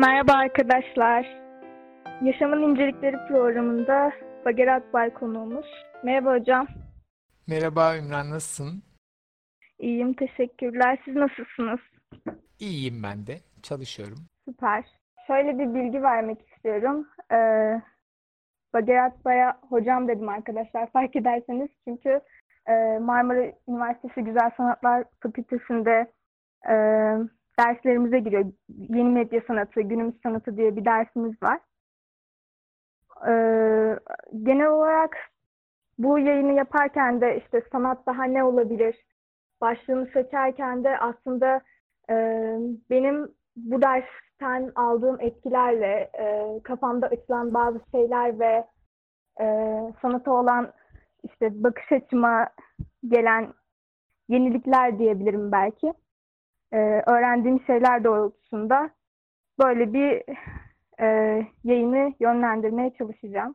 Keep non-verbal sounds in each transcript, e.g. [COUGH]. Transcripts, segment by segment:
Merhaba arkadaşlar. Yaşamın İncelikleri programında Bager Akbay konuğumuz. Merhaba hocam. Merhaba Ümran nasılsın? İyiyim, teşekkürler. Siz nasılsınız? İyiyim ben de. Çalışıyorum. Süper. Şöyle bir bilgi vermek istiyorum. Ee, Bager Akbay'a hocam dedim arkadaşlar [LAUGHS] fark ederseniz. Çünkü e, Marmara Üniversitesi Güzel Sanatlar Fakültesi'nde e, derslerimize giriyor. Yeni medya sanatı, günümüz sanatı diye bir dersimiz var. Ee, genel olarak bu yayını yaparken de işte sanat daha ne olabilir başlığını seçerken de aslında e, benim bu dersten aldığım etkilerle e, kafamda açılan bazı şeyler ve e, sanata olan işte bakış açıma gelen yenilikler diyebilirim belki. E, öğrendiğim şeyler doğrultusunda böyle bir e, yayını yönlendirmeye çalışacağım.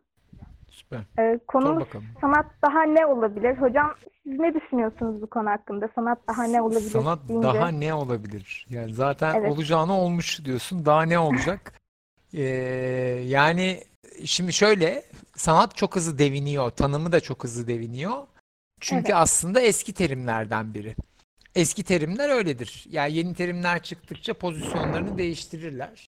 Süper. E, konumuz sanat daha ne olabilir? Hocam siz ne düşünüyorsunuz bu konu hakkında? Sanat daha ne olabilir Sanat deyince? daha ne olabilir? Yani zaten Evet. olacağını olmuş diyorsun. Daha ne olacak? Ee, [LAUGHS] yani şimdi şöyle sanat çok hızlı deviniyor. Tanımı da çok hızlı deviniyor. Çünkü Evet. aslında eski terimlerden biri. Eski terimler öyledir. Yani yeni terimler çıktıkça pozisyonlarını değiştirirler.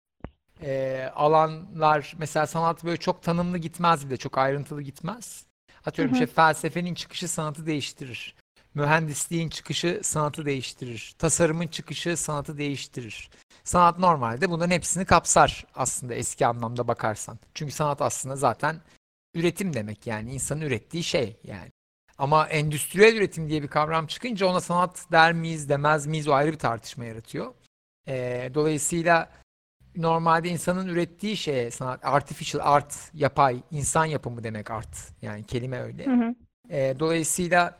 Ee, alanlar mesela sanat böyle çok tanımlı gitmez bile, çok ayrıntılı gitmez. Atıyorum Hı hı. işte felsefenin çıkışı sanatı değiştirir. Mühendisliğin çıkışı sanatı değiştirir. Tasarımın çıkışı sanatı değiştirir. Sanat normalde bunların hepsini kapsar aslında eski anlamda bakarsan. Çünkü sanat aslında zaten üretim demek yani insanın ürettiği şey yani. Ama endüstriyel üretim diye bir kavram çıkınca ona sanat der miyiz demez miyiz o ayrı bir tartışma yaratıyor. Ee, dolayısıyla normalde insanın ürettiği şeye sanat artificial art yapay insan yapımı demek art yani kelime öyle. Hı hı. Ee, dolayısıyla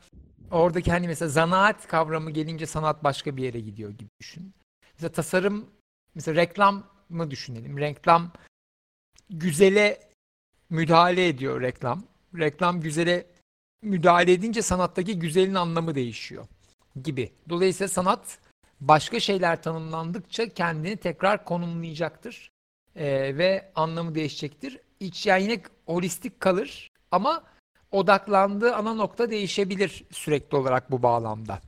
oradaki hani mesela zanaat kavramı gelince sanat başka bir yere gidiyor gibi düşün. Mesela tasarım, mesela reklam mı düşünelim? Reklam güzele müdahale ediyor reklam. Reklam güzele müdahale edince sanattaki güzelin anlamı değişiyor gibi. Dolayısıyla sanat başka şeyler tanımlandıkça kendini tekrar konumlayacaktır Ee, ve anlamı değişecektir. İç yani yine holistik kalır ama odaklandığı ana nokta değişebilir sürekli olarak bu bağlamda.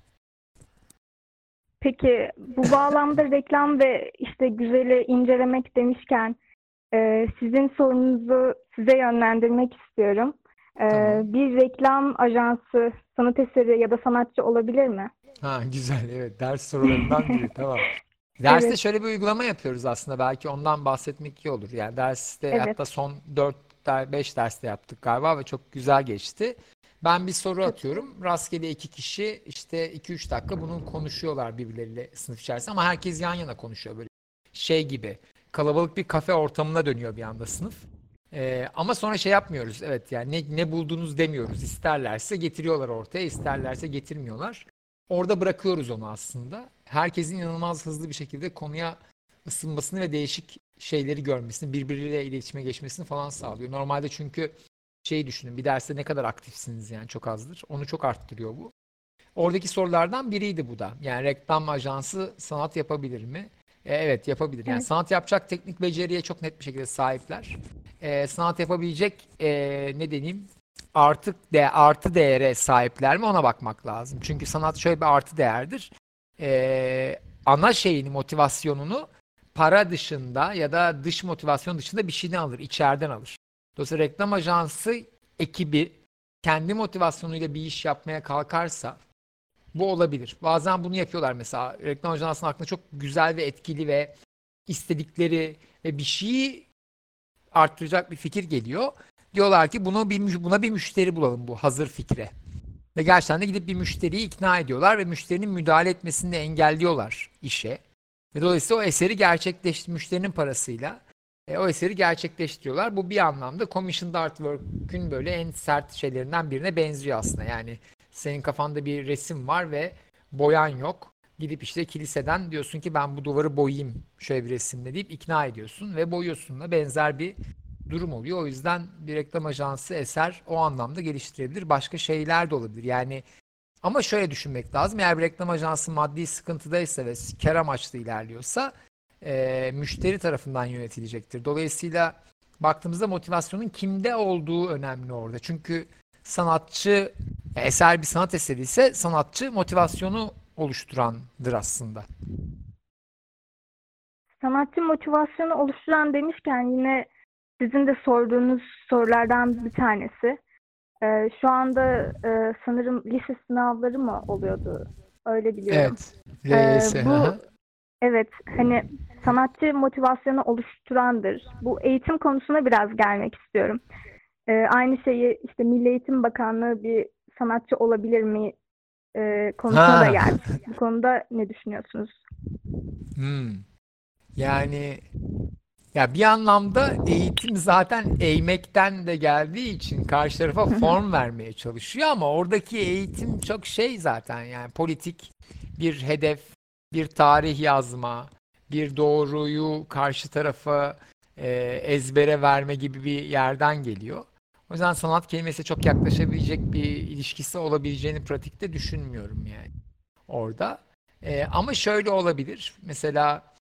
Peki bu bağlamda reklam ve işte güzeli incelemek demişken e, sizin sorunuzu size yönlendirmek istiyorum. E, Tamam. bir reklam ajansı sanat eseri ya da sanatçı olabilir mi? Ha güzel evet ders sorularından biri [LAUGHS] tamam. Derste Evet. şöyle bir uygulama yapıyoruz aslında belki ondan bahsetmek iyi olur. Yani derste Evet. hatta son 4 5 derste yaptık galiba ve çok güzel geçti. Ben bir soru atıyorum. Rastgele iki kişi işte 2-3 dakika bunu konuşuyorlar birbirleriyle sınıf içerisinde ama herkes yan yana konuşuyor böyle şey gibi. Kalabalık bir kafe ortamına dönüyor bir anda sınıf. Ee, ama sonra şey yapmıyoruz. Evet yani ne, ne buldunuz demiyoruz. İsterlerse getiriyorlar ortaya, isterlerse getirmiyorlar. Orada bırakıyoruz onu aslında. Herkesin inanılmaz hızlı bir şekilde konuya ısınmasını ve değişik şeyleri görmesini, birbiriyle iletişime geçmesini falan sağlıyor. Normalde çünkü şey düşünün bir derste ne kadar aktifsiniz yani çok azdır. Onu çok arttırıyor bu. Oradaki sorulardan biriydi bu da. Yani reklam ajansı sanat yapabilir mi? E, evet yapabilir. Yani Evet. sanat yapacak teknik beceriye çok net bir şekilde sahipler. E, sanat yapabilecek e, ne deneyim artık de artı değere sahipler mi ona bakmak lazım. Çünkü sanat şöyle bir artı değerdir. E, ana şeyini motivasyonunu para dışında ya da dış motivasyon dışında bir şeyden alır, içeriden alır. Dolayısıyla reklam ajansı ekibi kendi motivasyonuyla bir iş yapmaya kalkarsa bu olabilir. Bazen bunu yapıyorlar mesela. Reklam ajansının aklına çok güzel ve etkili ve istedikleri ve bir şeyi arttıracak bir fikir geliyor. Diyorlar ki bunu bir buna bir müşteri bulalım bu hazır fikre. Ve gerçekten de gidip bir müşteriyi ikna ediyorlar ve müşterinin müdahale etmesini engelliyorlar işe. Ve dolayısıyla o eseri gerçekleş müşterinin parasıyla e, o eseri gerçekleştiriyorlar. Bu bir anlamda commissioned artwork'ün böyle en sert şeylerinden birine benziyor aslında. Yani senin kafanda bir resim var ve boyan yok. Gidip işte kiliseden diyorsun ki ben bu duvarı boyayayım şöyle bir resimle deyip ikna ediyorsun ve boyuyorsun da benzer bir durum oluyor. O yüzden bir reklam ajansı eser o anlamda geliştirebilir. Başka şeyler de olabilir. Yani ama şöyle düşünmek lazım. Eğer bir reklam ajansı maddi sıkıntıdaysa ve kar amaçlı ilerliyorsa e, müşteri tarafından yönetilecektir. Dolayısıyla baktığımızda motivasyonun kimde olduğu önemli orada. Çünkü sanatçı eser bir sanat eseri ise sanatçı motivasyonu oluşturandır aslında. Sanatçı motivasyonu oluşturan demişken yine sizin de sorduğunuz sorulardan bir tanesi. Ee, şu anda e, sanırım lise sınavları mı oluyordu? Öyle biliyorum. Evet. Ee, bu evet hani sanatçı motivasyonu oluşturandır. Bu eğitim konusuna biraz gelmek istiyorum. Ee, aynı şeyi işte Milli Eğitim Bakanlığı bir sanatçı olabilir mi e, konusuna Ha. da geldi. Bu konuda ne düşünüyorsunuz? Hmm. Yani ya bir anlamda eğitim zaten eğmekten de geldiği için karşı tarafa form vermeye çalışıyor ama oradaki eğitim çok şey zaten yani politik bir hedef, bir tarih yazma, bir doğruyu karşı tarafa e, ezbere verme gibi bir yerden geliyor. O yüzden sanat kelimesi çok yaklaşabilecek bir ilişkisi olabileceğini pratikte düşünmüyorum yani orada. E, ama şöyle olabilir. Mesela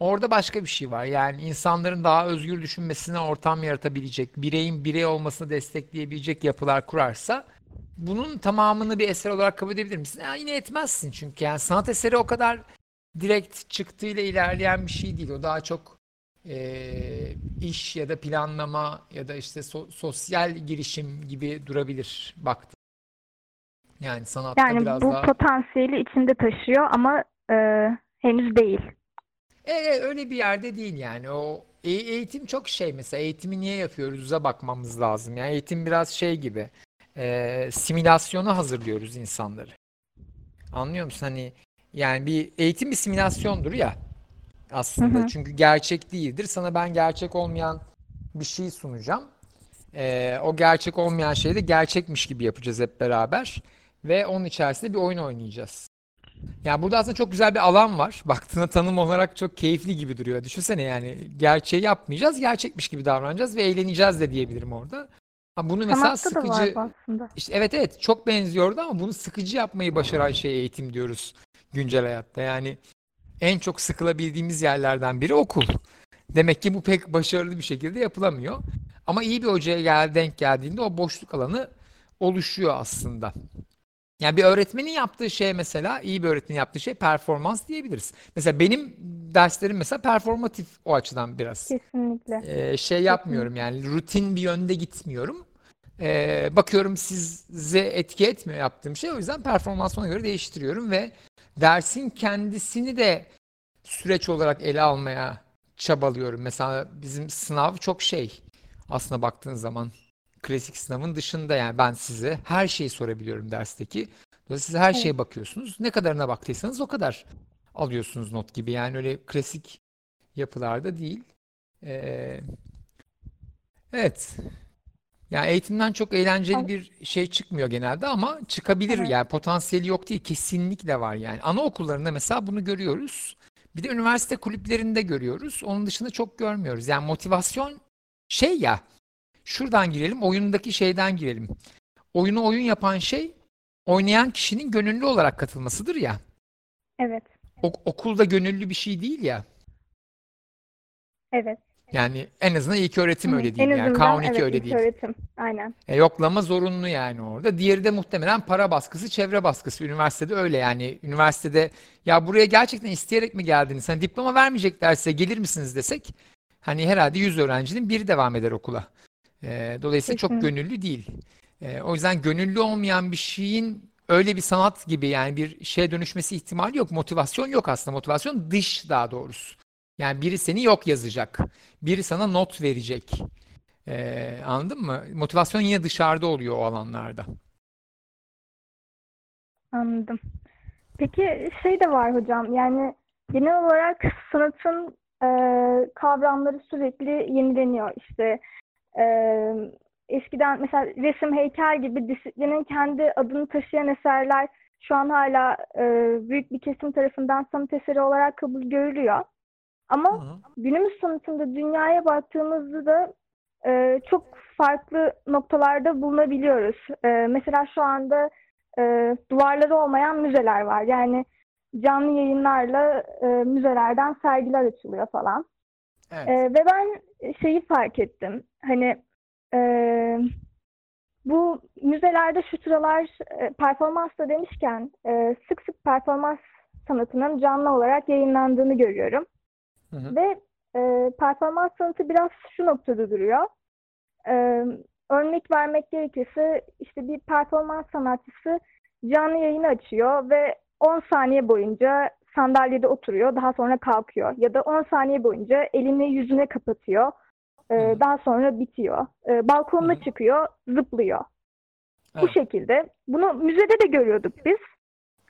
Orada başka bir şey var. Yani insanların daha özgür düşünmesine ortam yaratabilecek, bireyin birey olmasını destekleyebilecek yapılar kurarsa bunun tamamını bir eser olarak kabul edebilir misin? Ya yine etmezsin çünkü yani sanat eseri o kadar direkt çıktığıyla ilerleyen bir şey değil. O daha çok eee, iş ya da planlama ya da işte so- sosyal girişim gibi durabilir baktım. Yani sanatta Yani biraz bu daha potansiyeli içinde taşıyor ama e, henüz değil. E, e, öyle bir yerde değil yani. O e- eğitim çok şey mesela. Eğitimi niye yapıyoruz'a bakmamız lazım. Yani eğitim biraz şey gibi. E, simülasyona hazırlıyoruz insanları. Anlıyor musun? Hani yani bir eğitim bir simülasyondur ya aslında. Hı hı. Çünkü gerçek değildir. Sana ben gerçek olmayan bir şey sunacağım. E, o gerçek olmayan şeyi de gerçekmiş gibi yapacağız hep beraber. Ve onun içerisinde bir oyun oynayacağız. Yani burada aslında çok güzel bir alan var. [LAUGHS] Baktığına tanım olarak çok keyifli gibi duruyor. Düşünsene yani gerçeği yapmayacağız, gerçekmiş gibi davranacağız ve eğleneceğiz de diyebilirim orada. Ama bunu mesela Sanatta sıkıcı, işte evet evet çok benziyordu ama bunu sıkıcı yapmayı başaran şey eğitim diyoruz güncel hayatta. Yani en çok sıkılabildiğimiz yerlerden biri okul. Demek ki bu pek başarılı bir şekilde yapılamıyor. Ama iyi bir hocaya gel, denk geldiğinde o boşluk alanı oluşuyor aslında. Yani bir öğretmenin yaptığı şey mesela, iyi bir öğretmenin yaptığı şey performans diyebiliriz. Mesela benim derslerim mesela performatif o açıdan biraz. Kesinlikle. Ee, şey yapmıyorum yani rutin bir yönde gitmiyorum. Ee, bakıyorum size etki etmiyor yaptığım şey. O yüzden performansıma göre değiştiriyorum ve dersin kendisini de süreç olarak ele almaya çabalıyorum. Mesela bizim sınav çok şey aslında baktığın zaman klasik sınavın dışında yani ben size her şeyi sorabiliyorum dersteki. Dolayısıyla her Evet. şeye bakıyorsunuz. Ne kadarına baktıysanız o kadar alıyorsunuz not gibi. Yani öyle klasik yapılarda değil. Ee, evet. Yani eğitimden çok eğlenceli bir şey çıkmıyor genelde ama çıkabilir Evet. yani potansiyeli yok değil kesinlikle var yani. Anaokullarında mesela bunu görüyoruz. Bir de üniversite kulüplerinde görüyoruz. Onun dışında çok görmüyoruz. Yani motivasyon şey ya şuradan girelim oyundaki şeyden girelim. Oyunu oyun yapan şey oynayan kişinin gönüllü olarak katılmasıdır ya. Evet. Ok- okulda gönüllü bir şey değil ya. Evet. Yani en azından ilk öğretim Hı, öyle En değil yani. azından K12 evet öyle ilk değil. öğretim. Aynen. E, yoklama zorunlu yani orada. Diğeri de muhtemelen para baskısı, çevre baskısı. Üniversitede öyle yani. Üniversitede ya buraya gerçekten isteyerek mi geldiniz? Hani diploma vermeyecekler size gelir misiniz desek hani herhalde 100 öğrencinin biri devam eder okula. E, dolayısıyla çok Kesin. gönüllü değil. E, o yüzden gönüllü olmayan bir şeyin öyle bir sanat gibi yani bir şeye dönüşmesi ihtimali yok. Motivasyon yok aslında. Motivasyon dış daha doğrusu. Yani biri seni yok yazacak. Biri sana not verecek. Ee, anladın mı? Motivasyon yine dışarıda oluyor o alanlarda. Anladım. Peki şey de var hocam yani genel olarak sanatın e, kavramları sürekli yenileniyor işte e, eskiden mesela resim heykel gibi disiplinin kendi adını taşıyan eserler şu an hala e, büyük bir kesim tarafından sanat eseri olarak kabul görülüyor ama Hı. günümüz sanatında dünyaya baktığımızda da e, çok farklı noktalarda bulunabiliyoruz. E, mesela şu anda e, duvarları olmayan müzeler var. Yani canlı yayınlarla e, müzelerden sergiler açılıyor falan. Evet. E, ve ben şeyi fark ettim. Hani e, bu müzelerde şu sıralar e, performans da demişken e, sık sık performans sanatının canlı olarak yayınlandığını görüyorum. Hı hı. Ve e, performans sanatı biraz şu noktada duruyor. E, örnek vermek gerekirse işte bir performans sanatçısı canlı yayını açıyor ve 10 saniye boyunca sandalyede oturuyor, daha sonra kalkıyor. Ya da 10 saniye boyunca elini yüzüne kapatıyor, e, Hı hı. daha sonra bitiyor. E, balkonuna Hı hı. çıkıyor, zıplıyor. Bu Evet. şekilde. Bunu müzede de görüyorduk biz.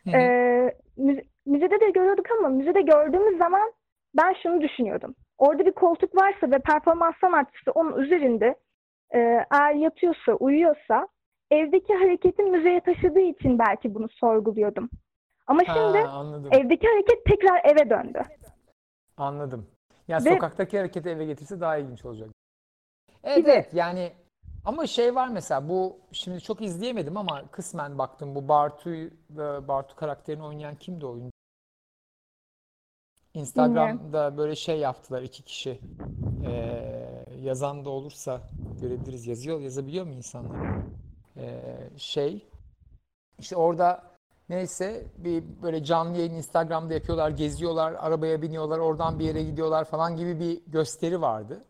Hı hı. Ee, müze- müzede de görüyorduk ama müzede gördüğümüz zaman ben şunu düşünüyordum. Orada bir koltuk varsa ve performans sanatçısı onun üzerinde e, eğer yatıyorsa, uyuyorsa evdeki hareketi müzeye taşıdığı için belki bunu sorguluyordum. Ama şimdi Ha, anladım. evdeki hareket tekrar eve döndü. Anladım. Ya Ve- sokaktaki hareketi eve getirse daha ilginç olacak. Evet evet yani ama şey var mesela bu şimdi çok izleyemedim ama kısmen baktım bu Bartu Bartu karakterini oynayan kimdi oyuncu? Instagram'da böyle şey yaptılar iki kişi. Ee, yazan da olursa görebiliriz. Yazıyor, yazabiliyor mu insanlar? Ee, şey işte orada neyse bir böyle canlı yayın Instagram'da yapıyorlar, geziyorlar, arabaya biniyorlar, oradan bir yere gidiyorlar falan gibi bir gösteri vardı.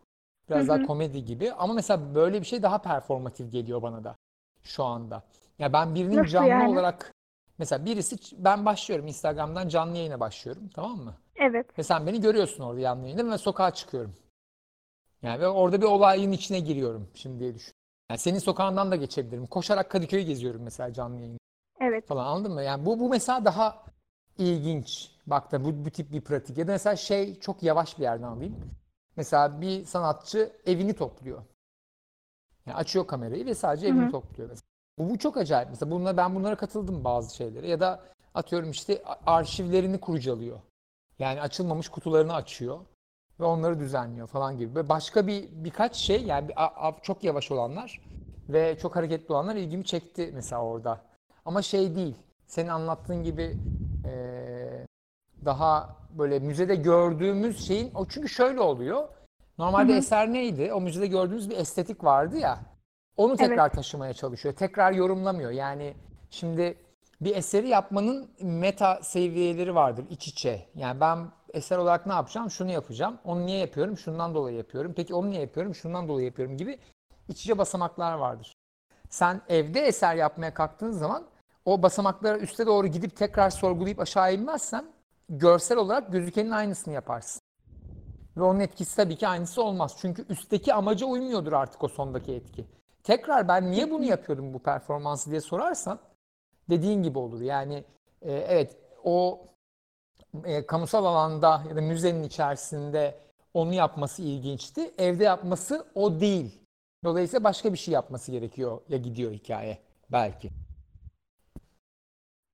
Biraz Hı daha komedi gibi ama mesela böyle bir şey daha performatif geliyor bana da şu anda. Ya ben birinin Nasıl canlı yani? olarak mesela birisi ben başlıyorum Instagram'dan canlı yayına başlıyorum tamam mı? Evet. Ve sen beni görüyorsun orada canlı yayında ve sokağa çıkıyorum. Yani ve orada bir olayın içine giriyorum şimdi diye düşün. Yani senin sokağından da geçebilirim. Koşarak Kadıköy'ü geziyorum mesela canlı yayında Evet. falan anladın mı? Yani bu bu mesela daha ilginç. Bak da bu, bu tip bir pratik. Ya da mesela şey çok yavaş bir yerden alayım. Mesela bir sanatçı evini topluyor. Yani açıyor kamerayı ve sadece evini hı. topluyor mesela. Bu, bu çok acayip. Mesela bununla, ben bunlara katıldım bazı şeylere. Ya da atıyorum işte arşivlerini kurcalıyor. Yani açılmamış kutularını açıyor ve onları düzenliyor falan gibi. Ve başka bir birkaç şey yani bir- a- a- çok yavaş olanlar ve çok hareketli olanlar ilgimi çekti mesela orada. Ama şey değil. Senin anlattığın gibi eee, daha böyle müzede gördüğümüz şeyin o çünkü şöyle oluyor. Normalde Hı hı. eser neydi? O müzede gördüğümüz bir estetik vardı ya. Onu Evet. tekrar taşımaya çalışıyor. Tekrar yorumlamıyor. Yani şimdi bir eseri yapmanın meta seviyeleri vardır iç içe. Yani ben eser olarak ne yapacağım? Şunu yapacağım. Onu niye yapıyorum? Şundan dolayı yapıyorum. Peki onu niye yapıyorum? Şundan dolayı yapıyorum gibi iç içe basamaklar vardır. Sen evde eser yapmaya kalktığın zaman o basamaklara üste doğru gidip tekrar sorgulayıp aşağı inmezsen görsel olarak gözükenin aynısını yaparsın. Ve onun etkisi tabii ki aynısı olmaz. Çünkü üstteki amaca uymuyordur artık o sondaki etki. Tekrar ben niye bunu yapıyordum bu performansı diye sorarsan dediğin gibi olur. Yani e, evet o e, kamusal alanda ya da müzenin içerisinde onu yapması ilginçti. Evde yapması o değil. Dolayısıyla başka bir şey yapması gerekiyor ya gidiyor hikaye belki.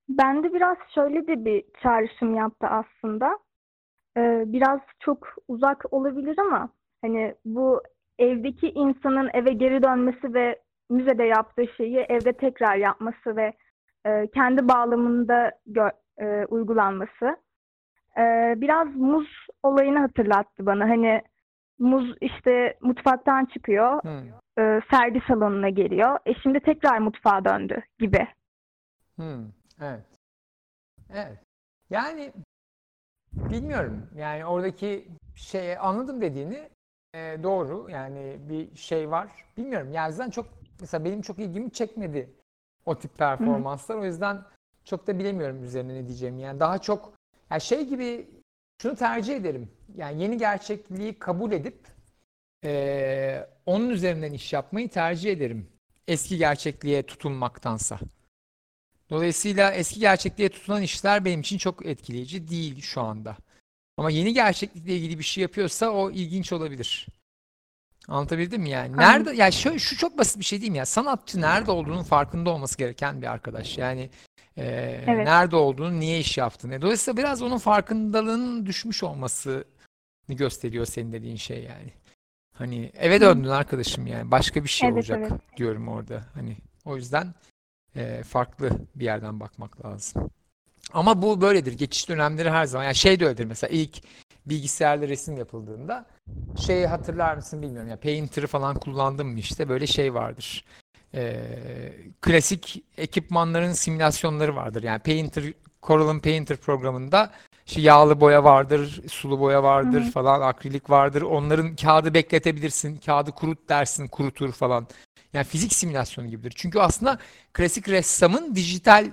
Bende biraz şöyle de bir çağrışım yaptı aslında. Ee, biraz çok uzak olabilir ama hani bu evdeki insanın eve geri dönmesi ve müzede yaptığı şeyi evde tekrar yapması ve e, kendi bağlamında gö- e, uygulanması. Ee, biraz muz olayını hatırlattı bana. Hani muz işte mutfaktan çıkıyor, Hmm. e, sergi salonuna geliyor. E şimdi tekrar mutfağa döndü gibi. Hmm, evet. Evet. Yani bilmiyorum. Yani oradaki şey anladım dediğini e, doğru. Yani bir şey var. Bilmiyorum. Yani zaten çok mesela benim çok ilgimi çekmedi o tip performanslar. O yüzden çok da bilemiyorum üzerine ne diyeceğimi. Yani daha çok yani şey gibi şunu tercih ederim. Yani yeni gerçekliği kabul edip e, onun üzerinden iş yapmayı tercih ederim. Eski gerçekliğe tutunmaktansa. Dolayısıyla eski gerçekliğe tutunan işler benim için çok etkileyici değil şu anda. Ama yeni gerçeklikle ilgili bir şey yapıyorsa o ilginç olabilir. Anlatabildim mi yani? Nerede ya şu, şu çok basit bir şey mi ya? Sanatçı nerede olduğunun farkında olması gereken bir arkadaş. Yani e, Evet. nerede olduğunu, niye iş yaptığını. Dolayısıyla biraz onun farkındalığının düşmüş olmasını gösteriyor senin dediğin şey yani. Hani eve döndün arkadaşım yani. Başka bir şey Evet, olacak evet. diyorum orada. Hani o yüzden e, farklı bir yerden bakmak lazım. Ama bu böyledir. Geçiş dönemleri her zaman. Yani şey de öyledir mesela ilk bilgisayarla resim yapıldığında şeyi hatırlar mısın bilmiyorum ya Painter'ı falan kullandım mı işte böyle şey vardır. Ee, klasik ekipmanların simülasyonları vardır. Yani Painter, Corel'ın Painter programında işte yağlı boya vardır, sulu boya vardır Hı hı. falan, akrilik vardır. Onların kağıdı bekletebilirsin, kağıdı kurut dersin, kurutur falan. Yani fizik simülasyonu gibidir. Çünkü aslında klasik ressamın dijital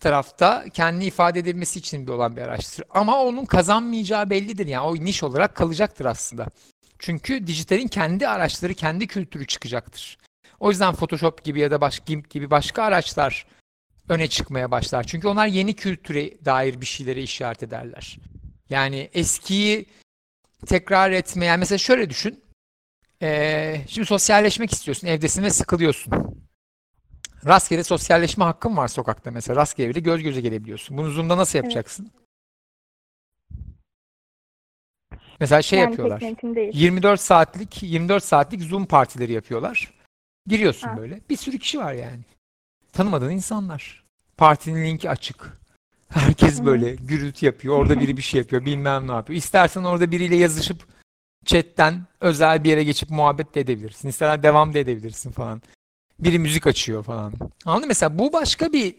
tarafta kendini ifade edilmesi için bir olan bir araçtır. Ama onun kazanmayacağı bellidir. Yani o niş olarak kalacaktır aslında. Çünkü dijitalin kendi araçları, kendi kültürü çıkacaktır. O yüzden Photoshop gibi ya da başka GIMP gibi başka araçlar öne çıkmaya başlar. Çünkü onlar yeni kültüre dair bir şeyleri işaret ederler. Yani eskiyi tekrar etmeyen, mesela şöyle düşün. Ee, şimdi sosyalleşmek istiyorsun, evdesin ve sıkılıyorsun. Rastgele sosyalleşme hakkın var sokakta mesela. Rastgele bile göz göze gelebiliyorsun. Bunu Zoom'da nasıl yapacaksın? Mesela şey yani yapıyorlar. pek mümkün değil. 24 saatlik 24 saatlik Zoom partileri yapıyorlar. Giriyorsun Ha. böyle. Bir sürü kişi var yani. Tanımadığın insanlar. Partinin linki açık. Herkes böyle gürültü yapıyor. Orada biri bir şey yapıyor. Bilmem ne yapıyor. İstersen orada biriyle yazışıp chatten özel bir yere geçip muhabbet de edebilirsin. İstersen devam da edebilirsin falan. Biri müzik açıyor falan. Anladın mı? Mesela bu başka bir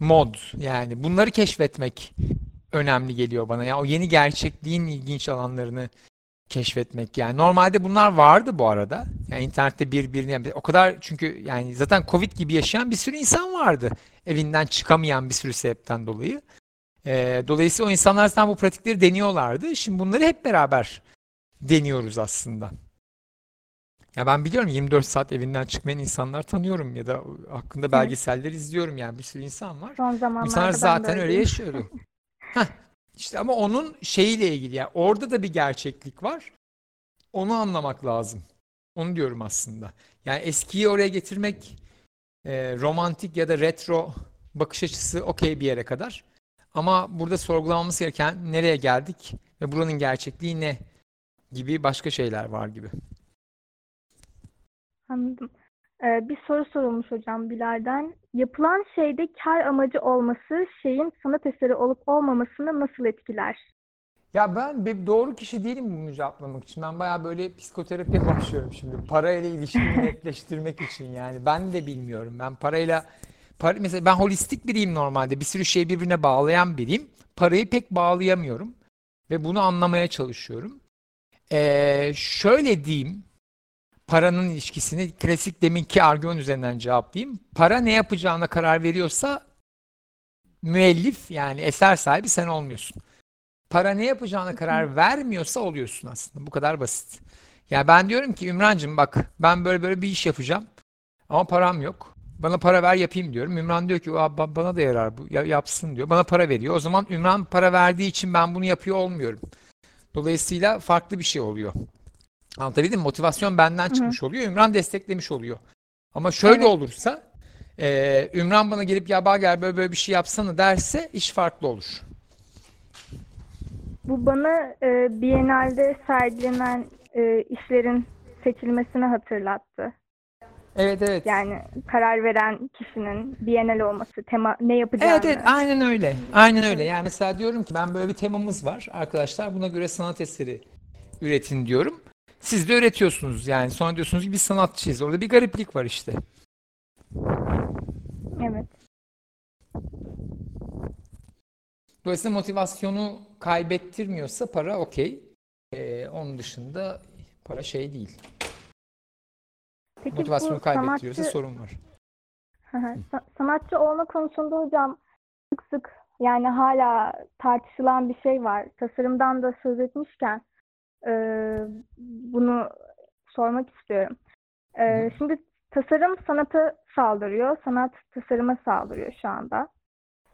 mod. Yani bunları keşfetmek önemli geliyor bana. Yani o yeni gerçekliğin ilginç alanlarını keşfetmek yani. Normalde bunlar vardı bu arada. Yani internette birbirini yani o kadar çünkü yani zaten Covid gibi yaşayan bir sürü insan vardı. Evinden çıkamayan bir sürü sebepten dolayı. Ee, dolayısıyla o insanlar zaten bu pratikleri deniyorlardı. Şimdi bunları hep beraber deniyoruz aslında. Ya ben biliyorum 24 saat evinden çıkmayan insanlar tanıyorum ya da hakkında belgeseller izliyorum yani bir sürü insan var. Son zamanlarda İnsanlar ben de zaten öyle öyleyim. yaşıyordu. [LAUGHS] Heh, işte ama onun şeyiyle ilgili yani orada da bir gerçeklik var. Onu anlamak lazım. Onu diyorum aslında. Yani eskiyi oraya getirmek e, romantik ya da retro bakış açısı okey bir yere kadar. Ama burada sorgulamamız gereken nereye geldik ve buranın gerçekliği ne gibi başka şeyler var gibi. Anladım. Ee, bir soru sorulmuş hocam Bilal'den. Yapılan şeyde kar amacı olması şeyin sanat eseri olup olmamasını nasıl etkiler? Ya ben bir doğru kişi değilim bunu cevaplamak için. Ben bayağı böyle psikoterapiye başlıyorum şimdi. Parayla ilişkimi [LAUGHS] netleştirmek için yani. Ben de bilmiyorum. Ben parayla para, mesela ben holistik biriyim normalde. Bir sürü şeyi birbirine bağlayan biriyim. Parayı pek bağlayamıyorum. Ve bunu anlamaya çalışıyorum. Ee, şöyle diyeyim. Paranın ilişkisini klasik deminki argüman üzerinden cevaplayayım. Para ne yapacağına karar veriyorsa müellif yani eser sahibi sen olmuyorsun para ne yapacağına karar vermiyorsa oluyorsun aslında. Bu kadar basit. Ya ben diyorum ki Ümrancığım bak ben böyle böyle bir iş yapacağım ama param yok. Bana para ver yapayım diyorum. Ümran diyor ki "Aa, ba- bana da yarar bu ya- yapsın diyor. Bana para veriyor. O zaman Ümran para verdiği için ben bunu yapıyor olmuyorum. Dolayısıyla farklı bir şey oluyor. Anlatabildim mi? Motivasyon benden çıkmış oluyor. Ümran desteklemiş oluyor. Ama şöyle Evet. olursa e, Ümran bana gelip ya bak gel böyle böyle bir şey yapsana derse iş farklı olur. Bu bana e, Biennale'de sergilenen e, işlerin seçilmesini hatırlattı. Evet evet. Yani karar veren kişinin Biennale olması, tema ne yapacağını. Evet evet aynen öyle. Aynen öyle. Yani mesela diyorum ki ben böyle bir temamız var. Arkadaşlar buna göre sanat eseri üretin diyorum. Siz de üretiyorsunuz yani. Sonra diyorsunuz ki biz sanatçıyız. Orada bir gariplik var işte. Evet. Dolayısıyla motivasyonu kaybettirmiyorsa para okey. Ee, onun dışında para şey değil. Peki Motivasyonu kaybettiriyorsa sanatçı, sorun var. Sanatçı olma konusunda hocam sık sık yani hala tartışılan bir şey var. Tasarımdan da söz etmişken e, bunu sormak istiyorum. E, şimdi tasarım sanata saldırıyor, sanat tasarıma saldırıyor şu anda.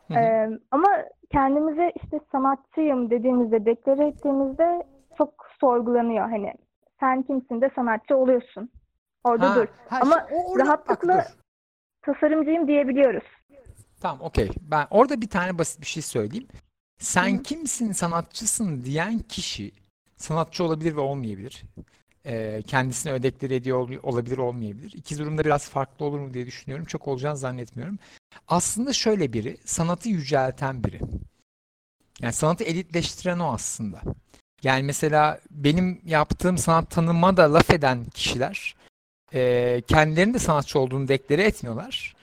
Hı hı. E, ama kendimize işte sanatçıyım dediğimizde, deklare ettiğimizde çok sorgulanıyor. Hani sen kimsin de sanatçı oluyorsun. Orada Ha, dur. ha, Ama o- bak, rahatlıkla dur. tasarımcıyım diyebiliyoruz. Tamam okey. Ben orada bir tane basit bir şey söyleyeyim. Sen Hı. kimsin, sanatçısın diyen kişi sanatçı olabilir ve olmayabilir. Ee, kendisine ödekleri ediyor ol- olabilir, olmayabilir. İki durumda biraz farklı olur mu diye düşünüyorum. Çok olacağını zannetmiyorum. aslında şöyle biri, sanatı yücelten biri. Yani sanatı elitleştiren o aslında. Yani mesela benim yaptığım sanat tanıma da laf eden kişiler e, kendilerinin de sanatçı olduğunu deklare etmiyorlar.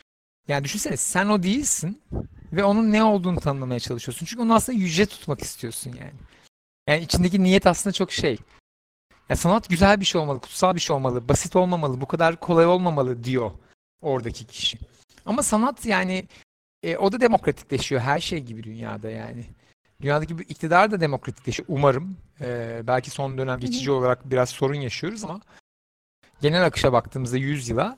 Yani düşünsene sen o değilsin ve onun ne olduğunu tanımlamaya çalışıyorsun. Çünkü onu aslında yüce tutmak istiyorsun yani. Yani içindeki niyet aslında çok şey. Ya sanat güzel bir şey olmalı, kutsal bir şey olmalı, basit olmamalı, bu kadar kolay olmamalı diyor oradaki kişi. Ama sanat yani e, o da demokratikleşiyor her şey gibi dünyada yani. Dünyadaki bir iktidar da demokratikleşiyor umarım. E, belki son dönem geçici olarak biraz sorun yaşıyoruz ama genel akışa baktığımızda 100 yıla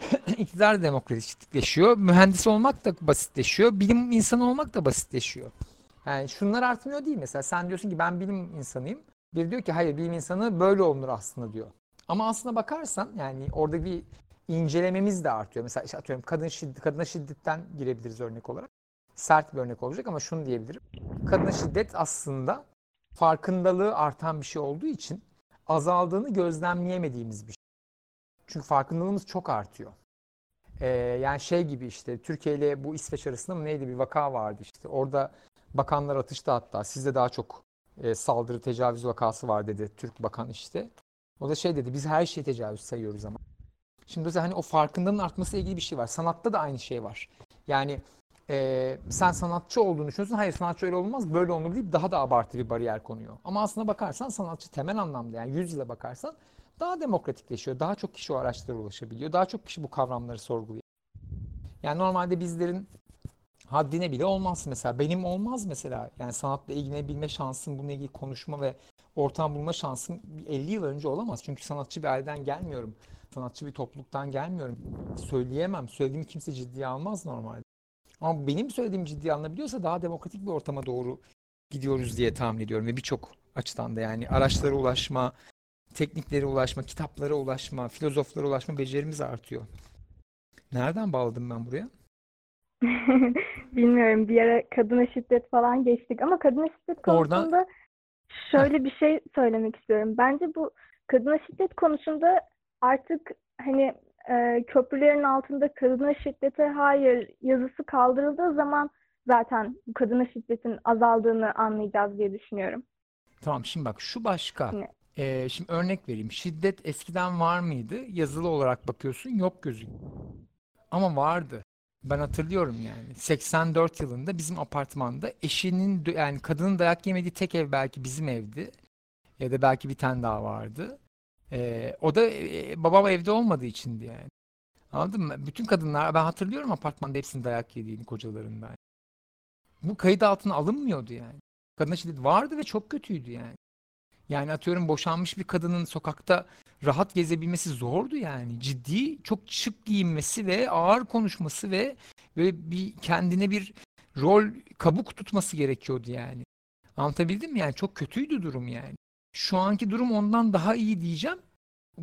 [CLEARS THROAT] iktidar da demokratikleşiyor. Mühendis olmak da basitleşiyor. Bilim insanı olmak da basitleşiyor. Yani şunlar artmıyor değil mesela. Sen diyorsun ki ben bilim insanıyım. Bir diyor ki hayır bilim insanı böyle olunur aslında diyor. Ama aslına bakarsan yani orada bir incelememiz de artıyor. Mesela işte atıyorum kadın şiddet, kadına şiddetten girebiliriz örnek olarak. Sert bir örnek olacak ama şunu diyebilirim. Kadına şiddet aslında farkındalığı artan bir şey olduğu için azaldığını gözlemleyemediğimiz bir şey. Çünkü farkındalığımız çok artıyor. Ee, yani şey gibi işte Türkiye ile bu İsveç arasında mı neydi bir vaka vardı işte. Orada bakanlar atıştı hatta. Sizde daha çok e, saldırı tecavüz vakası var dedi Türk bakan işte. O da şey dedi biz her şeyi tecavüz sayıyoruz ama. Şimdi mesela hani o farkındalığın artması ilgili bir şey var. Sanatta da aynı şey var. Yani e, sen sanatçı olduğunu düşünüyorsun. Hayır sanatçı öyle olmaz böyle olur deyip daha da abartı bir bariyer konuyor. Ama aslına bakarsan sanatçı temel anlamda yani yüz yıla bakarsan daha demokratikleşiyor. Daha çok kişi o araçlara ulaşabiliyor. Daha çok kişi bu kavramları sorguluyor. Yani normalde bizlerin haddine bile olmaz mesela. Benim olmaz mesela. Yani sanatla ilgilenebilme şansım, bununla ilgili konuşma ve ortam bulma şansım 50 yıl önce olamaz. Çünkü sanatçı bir aileden gelmiyorum. Sanatçı bir topluluktan gelmiyorum. Söyleyemem. Söylediğim kimse ciddiye almaz normalde. Ama benim söylediğim ciddiye alınabiliyorsa daha demokratik bir ortama doğru gidiyoruz diye tahmin ediyorum ve birçok açıdan da yani araçlara ulaşma, tekniklere ulaşma, kitaplara ulaşma, filozoflara ulaşma becerimiz artıyor. Nereden bağladım ben buraya? [LAUGHS] Bilmiyorum bir ara kadına şiddet falan geçtik ama kadına şiddet konusunda Oradan... şöyle bir şey söylemek istiyorum. Bence bu kadına şiddet konusunda artık hani e, köprülerin altında kadına şiddete hayır yazısı kaldırıldığı zaman zaten bu kadına şiddetin azaldığını anlayacağız diye düşünüyorum. Tamam şimdi bak şu başka. Ne? Ee, şimdi örnek vereyim. Şiddet eskiden var mıydı? Yazılı olarak bakıyorsun yok gözüküyor. Ama vardı. Ben hatırlıyorum yani. 84 yılında bizim apartmanda eşinin yani kadının dayak yemediği tek ev belki bizim evdi. Ya da belki bir tane daha vardı. Ee, o da e, babam evde olmadığı içindi yani. Anladın mı? Bütün kadınlar ben hatırlıyorum apartmanda hepsinin dayak yediğini kocalarından. Bu kayıt altına alınmıyordu yani. Kadına şiddet vardı ve çok kötüydü yani. Yani atıyorum boşanmış bir kadının sokakta rahat gezebilmesi zordu yani. Ciddi, çok şık giyinmesi ve ağır konuşması ve böyle bir kendine bir rol kabuk tutması gerekiyordu yani. Anlatabildim mi? Yani çok kötüydü durum yani. Şu anki durum ondan daha iyi diyeceğim.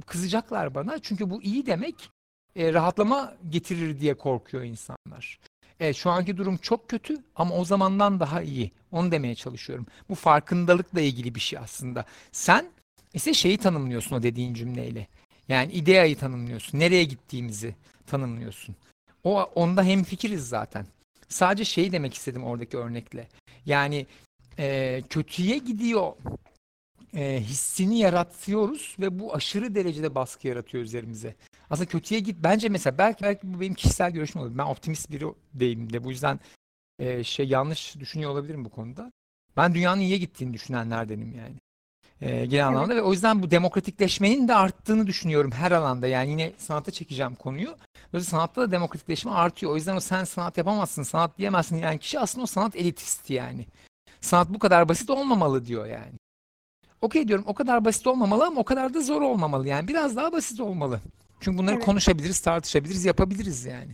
Kızacaklar bana. Çünkü bu iyi demek e, rahatlama getirir diye korkuyor insanlar. Evet, şu anki durum çok kötü ama o zamandan daha iyi. Onu demeye çalışıyorum. Bu farkındalıkla ilgili bir şey aslında. Sen ise şeyi tanımlıyorsun o dediğin cümleyle. Yani ideayı tanımlıyorsun. Nereye gittiğimizi tanımlıyorsun. O onda hem fikiriz zaten. Sadece şeyi demek istedim oradaki örnekle. Yani e, kötüye gidiyor e, hissini yaratıyoruz ve bu aşırı derecede baskı yaratıyor üzerimize. Aslında kötüye git. Bence mesela belki belki bu benim kişisel görüşüm olabilir. Ben optimist biri değilim de bu yüzden e, şey yanlış düşünüyor olabilirim bu konuda. Ben dünyanın iyiye gittiğini düşünenlerdenim yani. E, genel anlamda ve o yüzden bu demokratikleşmenin de arttığını düşünüyorum her alanda. Yani yine sanata çekeceğim konuyu. Böyle sanatta da demokratikleşme artıyor. O yüzden o sen sanat yapamazsın, sanat diyemezsin yani kişi aslında o sanat elitisti yani. Sanat bu kadar basit olmamalı diyor yani. Okey diyorum o kadar basit olmamalı ama o kadar da zor olmamalı yani. Biraz daha basit olmalı. Çünkü bunları evet. konuşabiliriz, tartışabiliriz, yapabiliriz yani.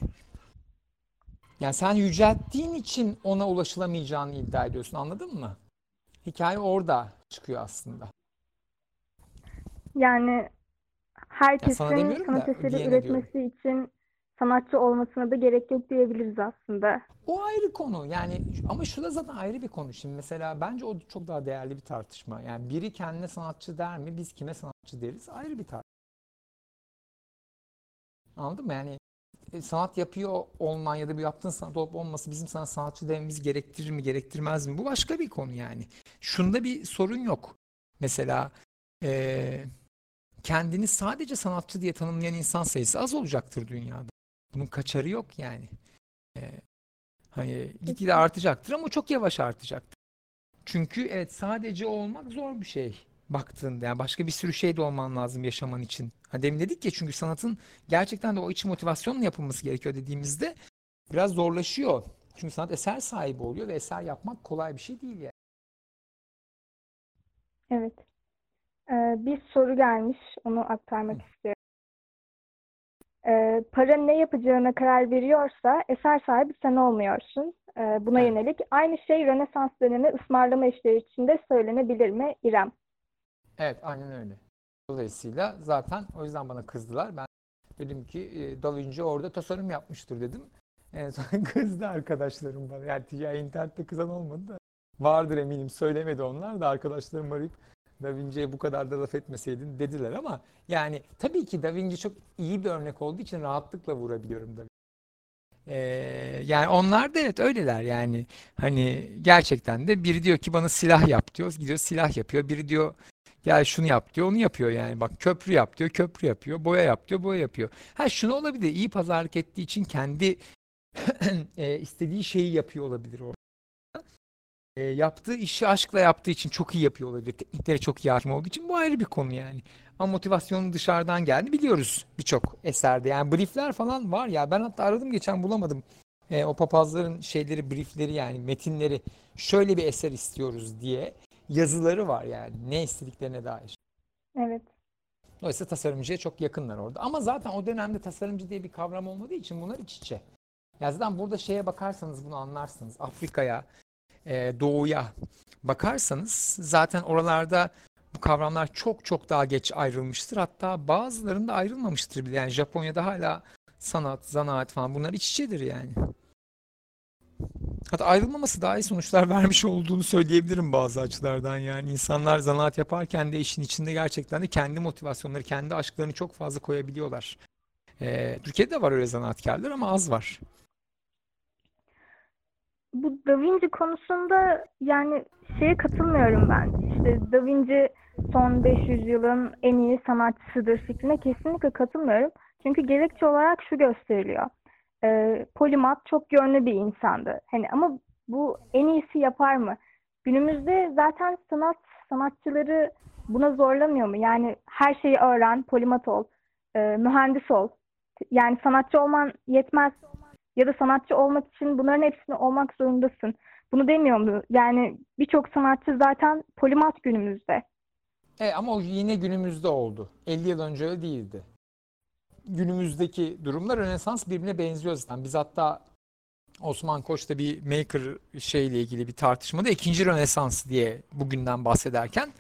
Yani sen yücelttiğin için ona ulaşılamayacağını iddia ediyorsun anladın mı? Hikaye orada çıkıyor aslında. Yani herkesin ya sanat eseri üretmesi diyorum. için sanatçı olmasına da gerek yok diyebiliriz aslında. O ayrı konu yani ama şu da zaten ayrı bir konu. Şimdi mesela bence o çok daha değerli bir tartışma. Yani biri kendine sanatçı der mi biz kime sanatçı deriz ayrı bir tartışma. Anladın mı? Yani sanat yapıyor olman ya da bir yaptığın sanat olup olması bizim sana sanatçı dememiz gerektirir mi gerektirmez mi? Bu başka bir konu yani. Şunda bir sorun yok. Mesela e, kendini sadece sanatçı diye tanımlayan insan sayısı az olacaktır dünyada. Bunun kaçarı yok yani. E, hani gitgide artacaktır ama çok yavaş artacaktır. Çünkü evet sadece olmak zor bir şey baktığında yani başka bir sürü şey de olman lazım yaşaman için. Ha demin dedik ya çünkü sanatın gerçekten de o iç motivasyonla yapılması gerekiyor dediğimizde biraz zorlaşıyor. Çünkü sanat eser sahibi oluyor ve eser yapmak kolay bir şey değil yani. Evet. Ee, bir soru gelmiş. Onu aktarmak Hı. istiyorum. Ee, para ne yapacağına karar veriyorsa eser sahibi sen olmuyorsun. Ee, buna evet. yönelik. Aynı şey Rönesans dönemi ısmarlama işleri içinde söylenebilir mi İrem? Evet aynen öyle. Dolayısıyla zaten o yüzden bana kızdılar. Ben dedim ki e, Da Vinci orada tasarım yapmıştır dedim. En son [LAUGHS] kızdı arkadaşlarım bana. Yani ticari internette kızan olmadı da. Vardır eminim söylemedi onlar da arkadaşlarım arayıp Da Vinci'ye bu kadar da laf etmeseydin dediler ama yani tabii ki Da Vinci çok iyi bir örnek olduğu için rahatlıkla vurabiliyorum Da ee, yani onlar da evet öyleler yani hani gerçekten de biri diyor ki bana silah yap diyor gidiyor silah yapıyor biri diyor Gel şunu yap diyor onu yapıyor yani. Bak köprü yap diyor köprü yapıyor. Boya yap diyor boya yapıyor. Ha şunu olabilir iyi pazarlık ettiği için kendi [CLEARS THROAT] e, istediği şeyi yapıyor olabilir o. E, yaptığı işi aşkla yaptığı için çok iyi yapıyor olabilir. Tekniklere çok iyi hakim olduğu için bu ayrı bir konu yani. Ama motivasyonu dışarıdan geldi biliyoruz birçok eserde. Yani briefler falan var ya ben hatta aradım geçen bulamadım. E, o papazların şeyleri briefleri yani metinleri şöyle bir eser istiyoruz diye yazıları var yani ne istediklerine dair. Evet. Dolayısıyla tasarımcıya çok yakınlar orada. Ama zaten o dönemde tasarımcı diye bir kavram olmadığı için bunlar iç içe. Ya zaten burada şeye bakarsanız bunu anlarsınız. Afrika'ya, e, doğuya bakarsanız zaten oralarda bu kavramlar çok çok daha geç ayrılmıştır. Hatta bazılarında ayrılmamıştır bile. Yani Japonya'da hala sanat, zanaat falan bunlar iç içedir yani. Hatta ayrılmaması daha iyi sonuçlar [LAUGHS] vermiş olduğunu söyleyebilirim bazı açılardan. Yani insanlar zanaat yaparken de işin içinde gerçekten de kendi motivasyonları, kendi aşklarını çok fazla koyabiliyorlar. Ee, Türkiye'de de var öyle zanaatkarlar ama az var. Bu Da Vinci konusunda yani şeye katılmıyorum ben. İşte Da Vinci son 500 yılın en iyi sanatçısıdır fikrine kesinlikle katılmıyorum. Çünkü gerekçe olarak şu gösteriliyor e, Polimat çok yönlü bir insandı. Hani ama bu en iyisi yapar mı? Günümüzde zaten sanat sanatçıları buna zorlamıyor mu? Yani her şeyi öğren, polimat ol, e, mühendis ol. Yani sanatçı olman yetmez ya da sanatçı olmak için bunların hepsini olmak zorundasın. Bunu demiyor mu? Yani birçok sanatçı zaten polimat günümüzde. E, ama o yine günümüzde oldu. 50 yıl önce öyle değildi günümüzdeki durumlar Rönesans birbirine benziyor zaten. Biz hatta Osman Koç'ta bir maker şeyle ilgili bir tartışmada ikinci Rönesans diye bugünden bahsederken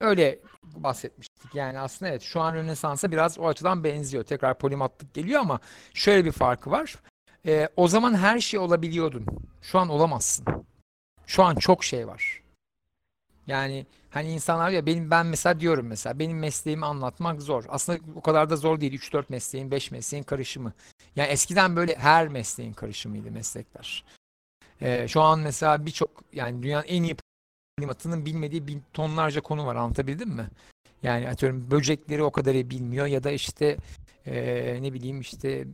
öyle bahsetmiştik. Yani aslında evet şu an Rönesans'a biraz o açıdan benziyor. Tekrar polimatlık geliyor ama şöyle bir farkı var. Ee, o zaman her şey olabiliyordun. Şu an olamazsın. Şu an çok şey var. Yani hani insanlar ya benim ben mesela diyorum mesela benim mesleğimi anlatmak zor. Aslında o kadar da zor değil. 3-4 mesleğin, 5 mesleğin karışımı. Yani eskiden böyle her mesleğin karışımıydı meslekler. Ee, şu an mesela birçok yani dünyanın en iyi klimatının bilmediği bin tonlarca konu var anlatabildim mi? Yani atıyorum böcekleri o kadar iyi bilmiyor ya da işte e, ne bileyim işte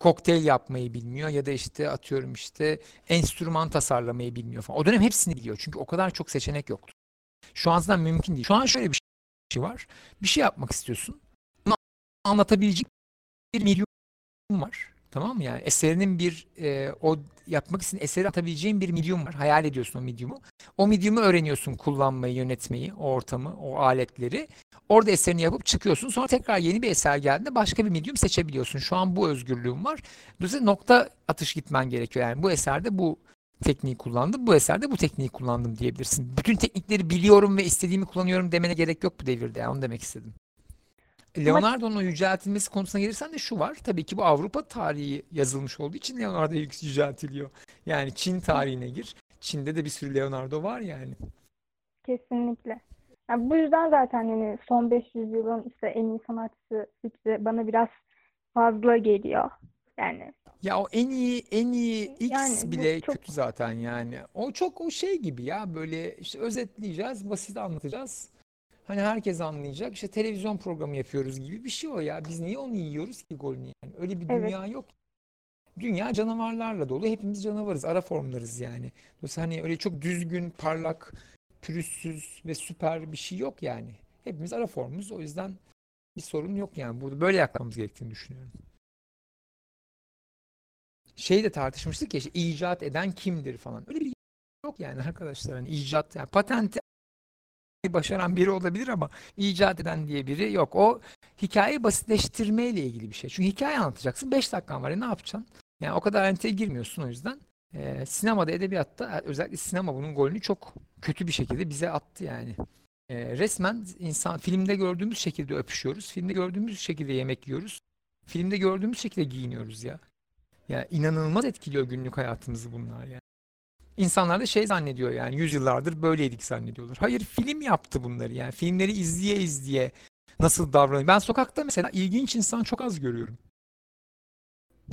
kokteyl yapmayı bilmiyor ya da işte atıyorum işte enstrüman tasarlamayı bilmiyor falan. O dönem hepsini biliyor çünkü o kadar çok seçenek yoktu. Şu an zaten mümkün değil. Şu an şöyle bir şey var. Bir şey yapmak istiyorsun. Bunu anlatabilecek bir medium var. Tamam mı yani? Eserinin bir e, o yapmak için eseri atabileceğin bir medium var. Hayal ediyorsun o medium'u. O medium'u öğreniyorsun kullanmayı, yönetmeyi, o ortamı, o aletleri. Orada eserini yapıp çıkıyorsun. Sonra tekrar yeni bir eser geldiğinde başka bir medium seçebiliyorsun. Şu an bu özgürlüğün var. Dolayısıyla nokta atış gitmen gerekiyor. Yani bu eserde bu tekniği kullandım. Bu eserde bu tekniği kullandım diyebilirsin. Bütün teknikleri biliyorum ve istediğimi kullanıyorum demene gerek yok bu devirde. Yani onu demek istedim. Leonardo'nun yüceltilmesi konusuna gelirsen de şu var. Tabii ki bu Avrupa tarihi yazılmış olduğu için Leonardo yüceltiliyor. Yani Çin tarihine gir. Çin'de de bir sürü Leonardo var yani. Kesinlikle. Yani bu yüzden zaten yani son 500 yılın işte en iyi sanatçısı fikri bana biraz fazla geliyor. Yani Ya o en iyi en iyi X Yani bu bile çok- kötü zaten yani. O çok o şey gibi ya böyle işte özetleyeceğiz, basit anlatacağız. Hani herkes anlayacak. İşte televizyon programı yapıyoruz gibi bir şey o ya. Biz niye onu yiyoruz ki golünü yani? Öyle bir Evet. dünya yok. Dünya canavarlarla dolu. Hepimiz canavarız. Ara formlarız yani. Dolayısıyla hani öyle çok düzgün, parlak, pürüzsüz ve süper bir şey yok yani. Hepimiz ara formumuz. O yüzden bir sorun yok yani. Burada böyle yaklaşmamız gerektiğini düşünüyorum. Şey de tartışmıştık ya işte icat eden kimdir falan. Öyle bir [LAUGHS] yok yani arkadaşlar. Hani icat yani patenti [LAUGHS] başaran biri olabilir ama icat eden diye biri yok. O hikayeyi basitleştirmeyle ilgili bir şey. Çünkü hikaye anlatacaksın. 5 dakikan var. Ya, ne yapacaksın? Yani o kadar ayrıntıya girmiyorsun o yüzden. Ee, sinemada, edebiyatta özellikle sinema bunun golünü çok kötü bir şekilde bize attı yani. Ee, resmen insan filmde gördüğümüz şekilde öpüşüyoruz. Filmde gördüğümüz şekilde yemek yiyoruz. Filmde gördüğümüz şekilde giyiniyoruz ya. Ya inanılmaz etkiliyor günlük hayatımızı bunlar yani. İnsanlar da şey zannediyor yani yüzyıllardır böyleydik zannediyorlar. Hayır film yaptı bunları yani. Filmleri izleye izleye nasıl davranıyor. Ben sokakta mesela ilginç insan çok az görüyorum.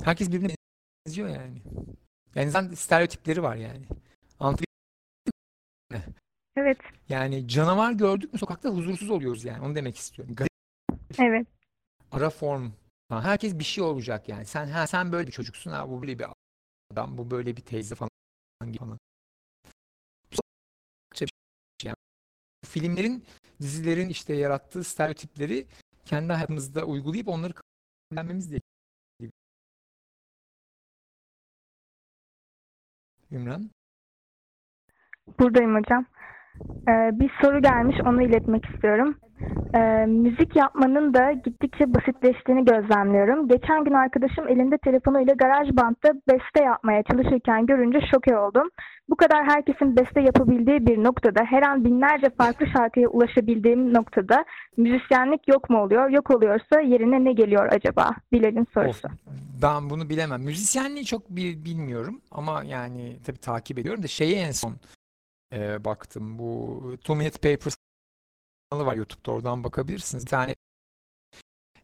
Herkes birbirine benziyor yani. Yani zaten stereotipleri var yani. Anlatabiliyor evet, Yani canavar gördük mü sokakta huzursuz oluyoruz yani. Onu demek istiyorum. Garip evet. ara form. Ha, herkes bir şey olacak yani. Sen ha sen böyle bir çocuksun ha bu böyle bir adam bu böyle bir teyze falan falan. Yani filmlerin, dizilerin işte yarattığı stereotipleri kendi hayatımızda uygulayıp onları kabullenmemiz de Ümran. Buradayım hocam. Ee, bir soru gelmiş, onu iletmek istiyorum. Ee, müzik yapmanın da gittikçe basitleştiğini gözlemliyorum. Geçen gün arkadaşım elinde telefonuyla GarageBand'da beste yapmaya çalışırken görünce şoke oldum. Bu kadar herkesin beste yapabildiği bir noktada, her an binlerce farklı şarkıya ulaşabildiğim noktada müzisyenlik yok mu oluyor? Yok oluyorsa yerine ne geliyor acaba? Bilal'in sorusu. Of, ben bunu bilemem. Müzisyenliği çok bi- bilmiyorum ama yani tabii takip ediyorum da şeye en son e, baktım. Bu Two Minute Papers kanalı var YouTube'da oradan bakabilirsiniz. Bir tane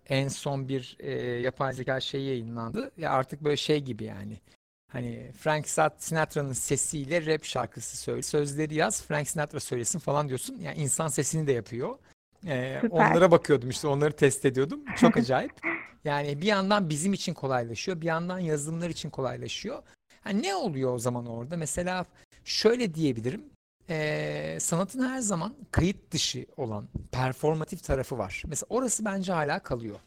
en son bir e, yapay zeka şey yayınlandı. Ya artık böyle şey gibi yani. Hani Frank Sinatra'nın sesiyle rap şarkısı söyle. Sözleri yaz, Frank Sinatra söylesin falan diyorsun. Yani insan sesini de yapıyor. Ee, Süper. onlara bakıyordum işte onları test ediyordum. Çok [LAUGHS] acayip. Yani bir yandan bizim için kolaylaşıyor, bir yandan yazılımlar için kolaylaşıyor. Ha, ne oluyor o zaman orada? Mesela şöyle diyebilirim. Ee, sanatın her zaman kayıt dışı olan performatif tarafı var. Mesela orası bence hala kalıyor.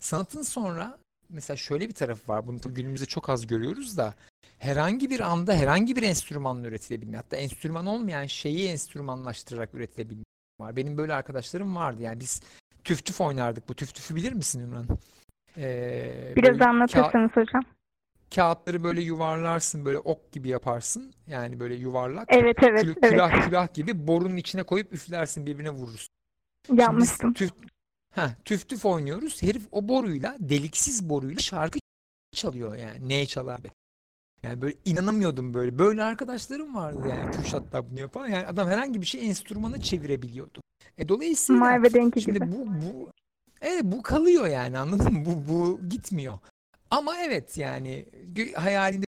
Sanatın sonra mesela şöyle bir tarafı var. Bunu günümüzde çok az görüyoruz da herhangi bir anda herhangi bir enstrümanla üretilebilme hatta enstrüman olmayan şeyi enstrümanlaştırarak üretilebilme var. Benim böyle arkadaşlarım vardı. Yani biz tüf tüf oynardık. Bu tüf tüfü bilir misin Ümran? Ee, Biraz anlatırsanız hocam. Kağıtları böyle yuvarlarsın, böyle ok gibi yaparsın. Yani böyle yuvarlak. Evet, evet, Kül- evet. külah külah gibi borunun içine koyup üflersin birbirine vurursun. Yapmıştım. tüf, heh, tüf tüf oynuyoruz. Herif o boruyla, deliksiz boruyla şarkı çalıyor yani. Neye çalar be? Yani böyle inanamıyordum böyle. Böyle arkadaşlarım vardı yani Kürşat'ta bunu yapan. Yani adam herhangi bir şey enstrümana çevirebiliyordu. E dolayısıyla May ve Denki şimdi gibi. bu bu evet bu kalıyor yani anladın mı? Bu bu gitmiyor. Ama evet yani hayalinde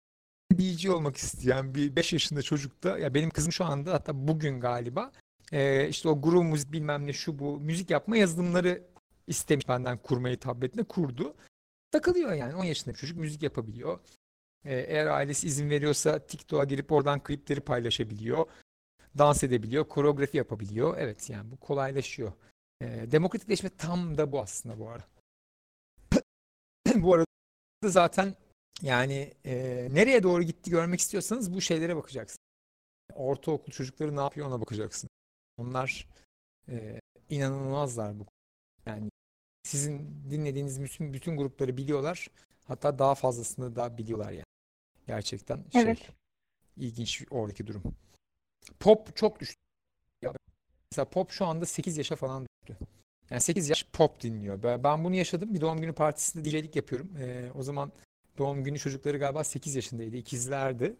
DJ olmak isteyen bir 5 yaşında çocukta ya benim kızım şu anda hatta bugün galiba e, işte o groove müzik bilmem ne şu bu müzik yapma yazılımları istemiş benden kurmayı tabletine kurdu. Takılıyor yani 10 yaşında bir çocuk müzik yapabiliyor. E, eğer ailesi izin veriyorsa TikTok'a girip oradan klipleri paylaşabiliyor. Dans edebiliyor, koreografi yapabiliyor. Evet yani bu kolaylaşıyor. E, demokratikleşme tam da bu aslında bu arada. [CLEARS THROAT] bu arada zaten yani e, nereye doğru gitti görmek istiyorsanız bu şeylere bakacaksın. Ortaokul çocukları ne yapıyor ona bakacaksın. Onlar e, inanılmazlar bu. Yani sizin dinlediğiniz bütün bütün grupları biliyorlar. Hatta daha fazlasını da biliyorlar yani. Gerçekten şey Evet. ilginç oradaki durum. Pop çok düştü. Ya mesela pop şu anda 8 yaşa falan düştü. Yani 8 yaş pop dinliyor. Ben, ben bunu yaşadım. Bir doğum günü partisinde DJ'lik yapıyorum. Ee, o zaman doğum günü çocukları galiba 8 yaşındaydı. ikizlerdi.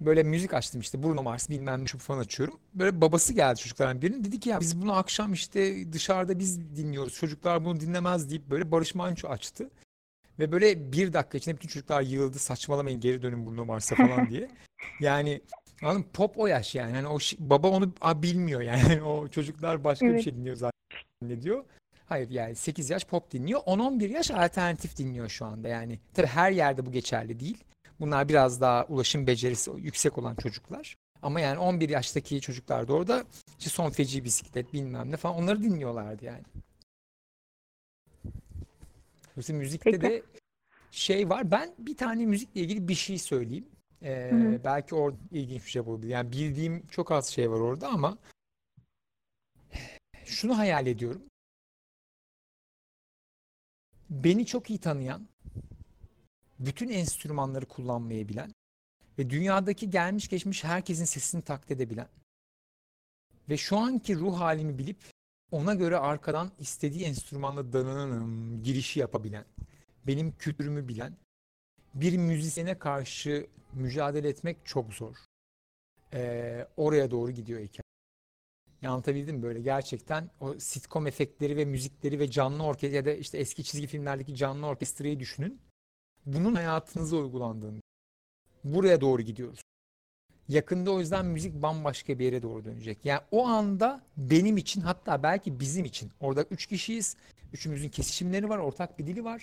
Böyle müzik açtım işte Bruno Mars bilmem ne şu falan açıyorum. Böyle babası geldi çocuklardan birinin. Dedi ki ya biz bunu akşam işte dışarıda biz dinliyoruz. Çocuklar bunu dinlemez deyip böyle Barış Manço açtı. Ve böyle bir dakika içinde bütün çocuklar yığıldı saçmalamayın geri dönün Bruno Mars'a falan diye. [LAUGHS] Yani anladın mı? Pop o yaş yani. Hani o baba onu a, bilmiyor yani. [LAUGHS] O çocuklar başka bir Evet. şey dinliyor zannediyor. Hayır yani 8 yaş pop dinliyor. 10-11 yaş alternatif dinliyor şu anda yani. Tabii her yerde bu geçerli değil. Bunlar biraz daha ulaşım becerisi yüksek olan çocuklar. Ama yani 11 yaştaki çocuklar da orada işte son feci bisiklet bilmem ne falan onları dinliyorlardı yani. Dolayısıyla müzikte Peki. de şey var. Ben bir tane müzikle ilgili bir şey söyleyeyim. Ee, belki orada ilginç bir şey olabilir. Yani bildiğim çok az şey var orada ama şunu hayal ediyorum. Beni çok iyi tanıyan, bütün enstrümanları kullanmayı bilen ve dünyadaki gelmiş geçmiş herkesin sesini taklit edebilen ve şu anki ruh halimi bilip ona göre arkadan istediği enstrümanla dananım girişi yapabilen, benim kültürümü bilen bir müzisyene karşı mücadele etmek çok zor. Ee, oraya doğru gidiyor hikaye. Ya? Böyle gerçekten o sitcom efektleri ve müzikleri ve canlı orkestra ya da işte eski çizgi filmlerdeki canlı orkestrayı düşünün. Bunun hayatınıza uygulandığını. Buraya doğru gidiyoruz. Yakında o yüzden müzik bambaşka bir yere doğru dönecek. Yani o anda benim için hatta belki bizim için orada üç kişiyiz. Üçümüzün kesişimleri var, ortak bir dili var.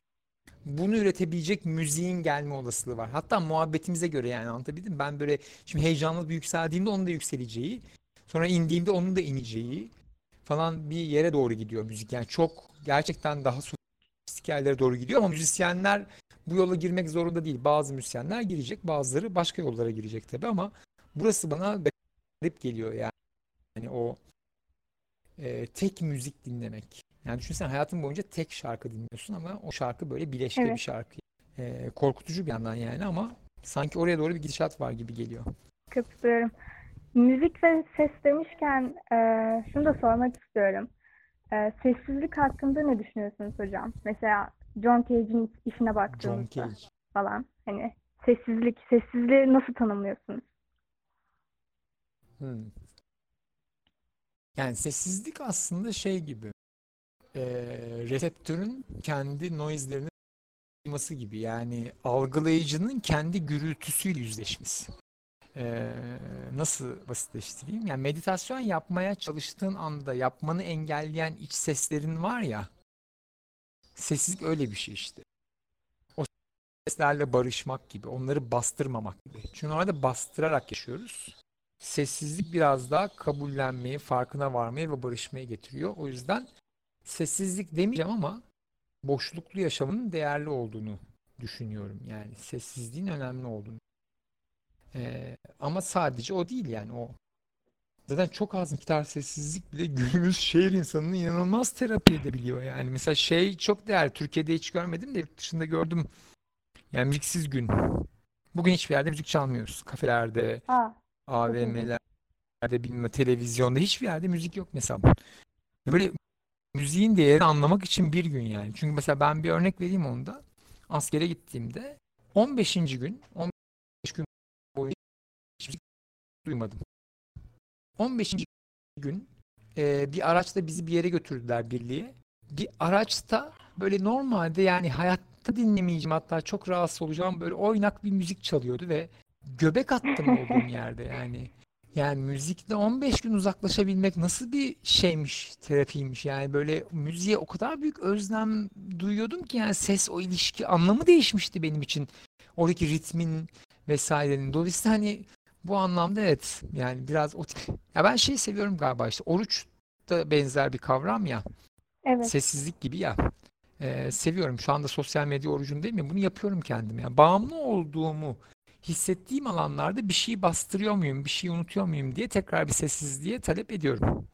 Bunu üretebilecek müziğin gelme olasılığı var. Hatta muhabbetimize göre yani anlatabildim? Ben böyle şimdi heyecanlı bir yükseldiğimde onun da yükseleceği, sonra indiğimde onun da ineceği falan bir yere doğru gidiyor müzik. Yani çok gerçekten daha sofistik doğru gidiyor ama müzisyenler bu yola girmek zorunda değil. Bazı müzisyenler girecek, bazıları başka yollara girecek tabii ama burası bana garip geliyor yani. Yani o e, tek müzik dinlemek. Yani düşünsene hayatın boyunca tek şarkı dinliyorsun ama o şarkı böyle bileşke Evet. bir şarkı. E, korkutucu bir yandan yani ama sanki oraya doğru bir gidişat var gibi geliyor. Katılıyorum. Müzik ve ses demişken e, şunu da sormak istiyorum. E, sessizlik hakkında ne düşünüyorsunuz hocam? Mesela John Cage'in işine John baktığımızda Cage. falan. Hani sessizlik, sessizliği nasıl tanımlıyorsunuz? Hmm. Yani sessizlik aslında şey gibi. E, reseptörün kendi noise'lerini duyması gibi. Yani algılayıcının kendi gürültüsüyle yüzleşmesi. Ee, nasıl basitleştireyim? Yani meditasyon yapmaya çalıştığın anda yapmanı engelleyen iç seslerin var ya, sessizlik öyle bir şey işte. O seslerle barışmak gibi, onları bastırmamak gibi. Çünkü normalde bastırarak yaşıyoruz. Sessizlik biraz daha kabullenmeyi, farkına varmayı ve barışmayı getiriyor. O yüzden sessizlik demeyeceğim ama boşluklu yaşamın değerli olduğunu düşünüyorum. Yani sessizliğin önemli olduğunu. Ee, ama sadece o değil yani o. Zaten çok az miktar sessizlik bile günümüz şehir insanını inanılmaz terapi edebiliyor yani. Mesela şey çok değerli. Türkiye'de hiç görmedim de yurt dışında gördüm. Yani müziksiz gün. Bugün hiçbir yerde müzik çalmıyoruz. Kafelerde, Aa, AVM'lerde, bilmem televizyonda hiçbir yerde müzik yok mesela. Böyle müziğin değerini anlamak için bir gün yani. Çünkü mesela ben bir örnek vereyim onda. Askere gittiğimde 15. gün 15 gün boyunca hiç müzik duymadım. 15. gün e, bir araçla bizi bir yere götürdüler birliğe. Bir araçta böyle normalde yani hayatta dinlemeyeceğim hatta çok rahatsız olacağım böyle oynak bir müzik çalıyordu ve göbek attım olduğum yerde yani. Yani müzikle 15 gün uzaklaşabilmek nasıl bir şeymiş, terapiymiş. Yani böyle müziğe o kadar büyük özlem duyuyordum ki yani ses o ilişki anlamı değişmişti benim için. Oradaki ritmin vesairenin. Dolayısıyla hani bu anlamda evet yani biraz o tip. Ya ben şey seviyorum galiba işte oruç da benzer bir kavram ya. evet. Sessizlik gibi ya. Ee, seviyorum. Şu anda sosyal medya orucundayım ya. Bunu yapıyorum kendim. Yani bağımlı olduğumu hissettiğim alanlarda bir şeyi bastırıyor muyum, bir şeyi unutuyor muyum diye tekrar bir sessizliğe talep ediyorum.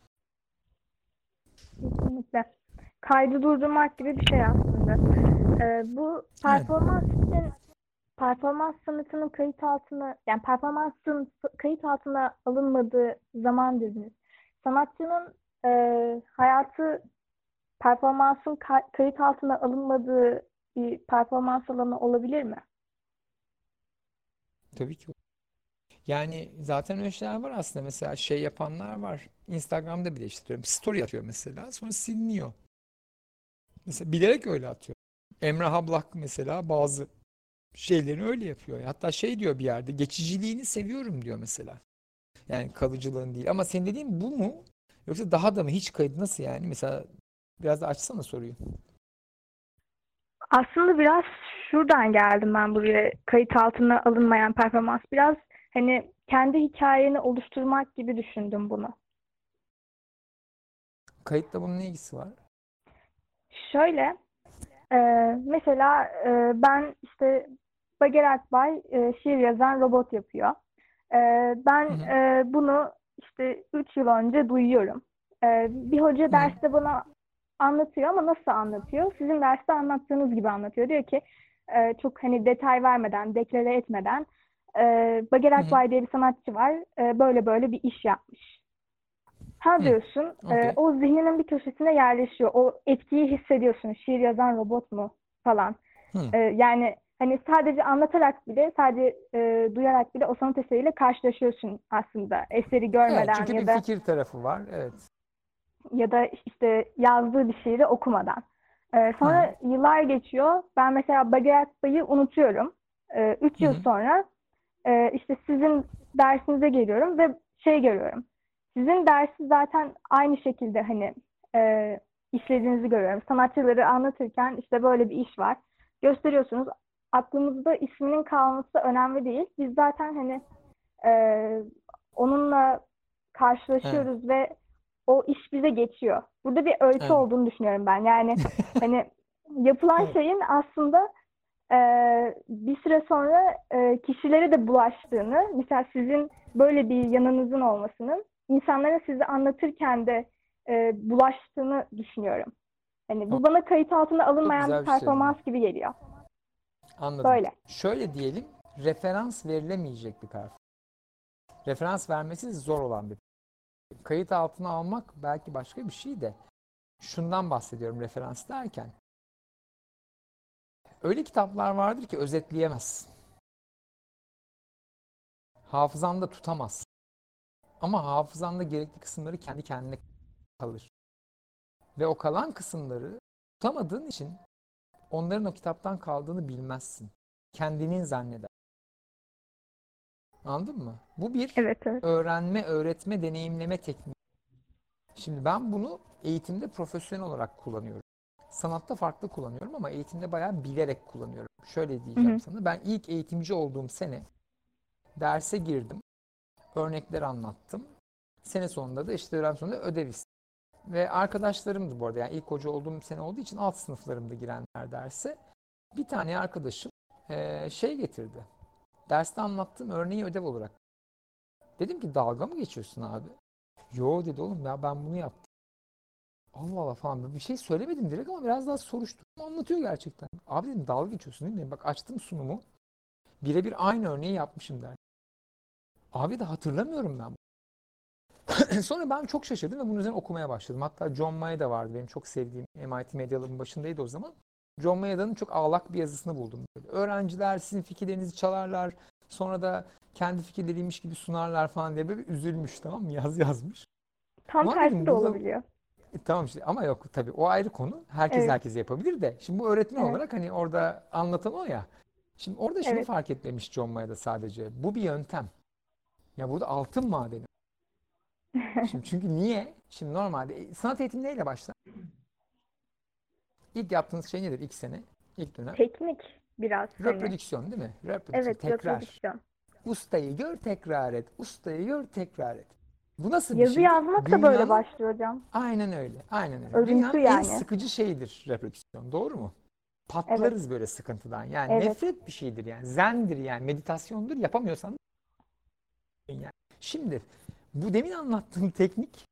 Kesinlikle. Kaydı durdurmak gibi bir şey aslında. Ee, bu performans için performans sanatının kayıt altına yani performansın kayıt altına alınmadığı zaman dediniz. Sanatçının e, hayatı performansın ka- kayıt altına alınmadığı bir performans alanı olabilir mi? Tabii ki. Yani zaten öyle şeyler var aslında. Mesela şey yapanlar var. Instagram'da bile işte diyorum. Story atıyor mesela. Sonra siliniyor. Mesela bilerek öyle atıyor. Emrah Ablak mesela bazı şeylerini öyle yapıyor. Hatta şey diyor bir yerde geçiciliğini seviyorum diyor mesela. Yani kalıcılığın değil. Ama senin dediğin bu mu? Yoksa daha da mı? Hiç kayıt nasıl yani? Mesela biraz da açsana soruyu. Aslında biraz şuradan geldim ben buraya. Kayıt altına alınmayan performans. Biraz hani kendi hikayeni oluşturmak gibi düşündüm bunu. Kayıtla bunun ne ilgisi var? Şöyle, e, mesela e, ben işte Bager Akbay e, şiir yazan robot yapıyor. E, ben Hı hı. e, bunu işte 3 yıl önce duyuyorum. E, bir hoca derste bana anlatıyor ama nasıl anlatıyor? Sizin derste anlattığınız gibi anlatıyor. Diyor ki e, çok hani detay vermeden, deklare etmeden e, Bager. Akbay diye bir sanatçı var. E, böyle böyle bir iş yapmış. Ha Hı. diyorsun, e, o zihninin bir köşesine yerleşiyor. O etkiyi hissediyorsun. Şiir yazan robot mu falan. Hı. E, yani hani sadece anlatarak bile, sadece e, duyarak bile o sanat eseriyle karşılaşıyorsun aslında. Eseri Evet, görmeden çünkü ya bir da fikir tarafı var. Evet. Ya da işte yazdığı bir şiiri okumadan. Ee, sonra yıllar geçiyor. Ben mesela Bager Akbay'ı unutuyorum. Ee, üç yıl hı. sonra e, işte sizin dersinize geliyorum ve şey görüyorum. Sizin dersi zaten aynı şekilde hani e, işlediğinizi görüyorum. Sanatçıları anlatırken işte böyle bir iş var. Gösteriyorsunuz. Aklımızda isminin kalması önemli değil. Biz zaten hani e, onunla Evet. karşılaşıyoruz ve o iş bize geçiyor. Burada bir öykü Evet. olduğunu düşünüyorum ben. Yani [LAUGHS] hani yapılan Evet. şeyin aslında e, bir süre sonra e, kişilere de bulaştığını, mesela sizin böyle bir yanınızın olmasının insanlara sizi anlatırken de e, bulaştığını düşünüyorum. Hani bu bana kayıt altına alınmayan bir şey performans gibi geliyor. Anladım. Böyle. Şöyle diyelim, referans verilemeyecek bir performans. Referans vermesi zor olan bir Kayıt altına almak belki başka bir şey de. Şundan bahsediyorum referans derken. Öyle kitaplar vardır ki özetleyemezsin. Hafızanda tutamazsın. Ama hafızanda gerekli kısımları kendi kendine kalır. Ve o kalan kısımları tutamadığın için onların o kitaptan kaldığını bilmezsin. Kendinin zanneder. Anladın mı? Bu bir Evet, evet. öğrenme, öğretme, deneyimleme tekniği. Şimdi ben bunu eğitimde profesyonel olarak kullanıyorum. Sanatta farklı kullanıyorum ama eğitimde bayağı bilerek kullanıyorum. Şöyle diyeceğim hı. sana. Ben ilk eğitimci olduğum sene derse girdim. Örnekler anlattım. Sene sonunda da işte dönem sonunda ödev istedim. Ve arkadaşlarımdı bu arada. Yani ilk hoca olduğum sene olduğu için alt sınıflarımda girenler derse. Bir tane arkadaşım şey getirdi. Derste anlattığım örneği ödev olarak. Dedim ki dalga mı geçiyorsun abi? Yo dedi oğlum ya ben bunu yaptım. Allah Allah falan. Bir şey söylemedim direkt ama biraz daha soruşturdum. Anlatıyor gerçekten. Abi dedim dalga geçiyorsun değil mi? Bak açtım sunumu. Birebir aynı örneği yapmışım der. Abi de hatırlamıyorum ben. [CLEARS THROAT] Sonra ben çok şaşırdım ve bunun üzerine okumaya başladım. Hatta John Maeda vardı benim çok sevdiğim MIT Medyalı'nın başındaydı o zaman. John Maeda'nın çok ağlak bir yazısını buldum. Böyle. Öğrenciler sizin fikirlerinizi çalarlar. Sonra da kendi fikirleriymiş gibi sunarlar falan diye böyle bir üzülmüş tamam mı? [LAUGHS] Yaz yazmış. Tam Ama tersi de olabiliyor. e, tamam işte ama yok tabii o ayrı konu. Herkes Evet. herkese yapabilir de. Şimdi bu öğretmen Evet. olarak hani orada anlatan o ya. Şimdi orada şunu Evet. fark etmemiş John Maeda sadece. Bu bir yöntem. Ya burada altın madeni. [LAUGHS] Şimdi çünkü niye? Şimdi normalde e, sanat eğitimi neyle başlar? İlk yaptığınız şey nedir ilk sene? İlk dönem? Teknik biraz. Reprodüksiyon değil mi? Reprodüksiyon, Evet, tekrar. reprodüksiyon. Ustayı gör, tekrar et. Ustayı gör, tekrar et. Bu nasıl bir Yazı şeydir? yazmak da böyle başlıyor hocam. Aynen öyle. Aynen öyle. Örüntü Dünyanın en yani. sıkıcı şeyidir reprodüksiyon. Doğru mu? Patlarız böyle sıkıntıdan. Yani Evet. nefret bir şeydir yani. Zendir yani. Meditasyondur. Yapamıyorsan yani. Şimdi bu demin anlattığım teknik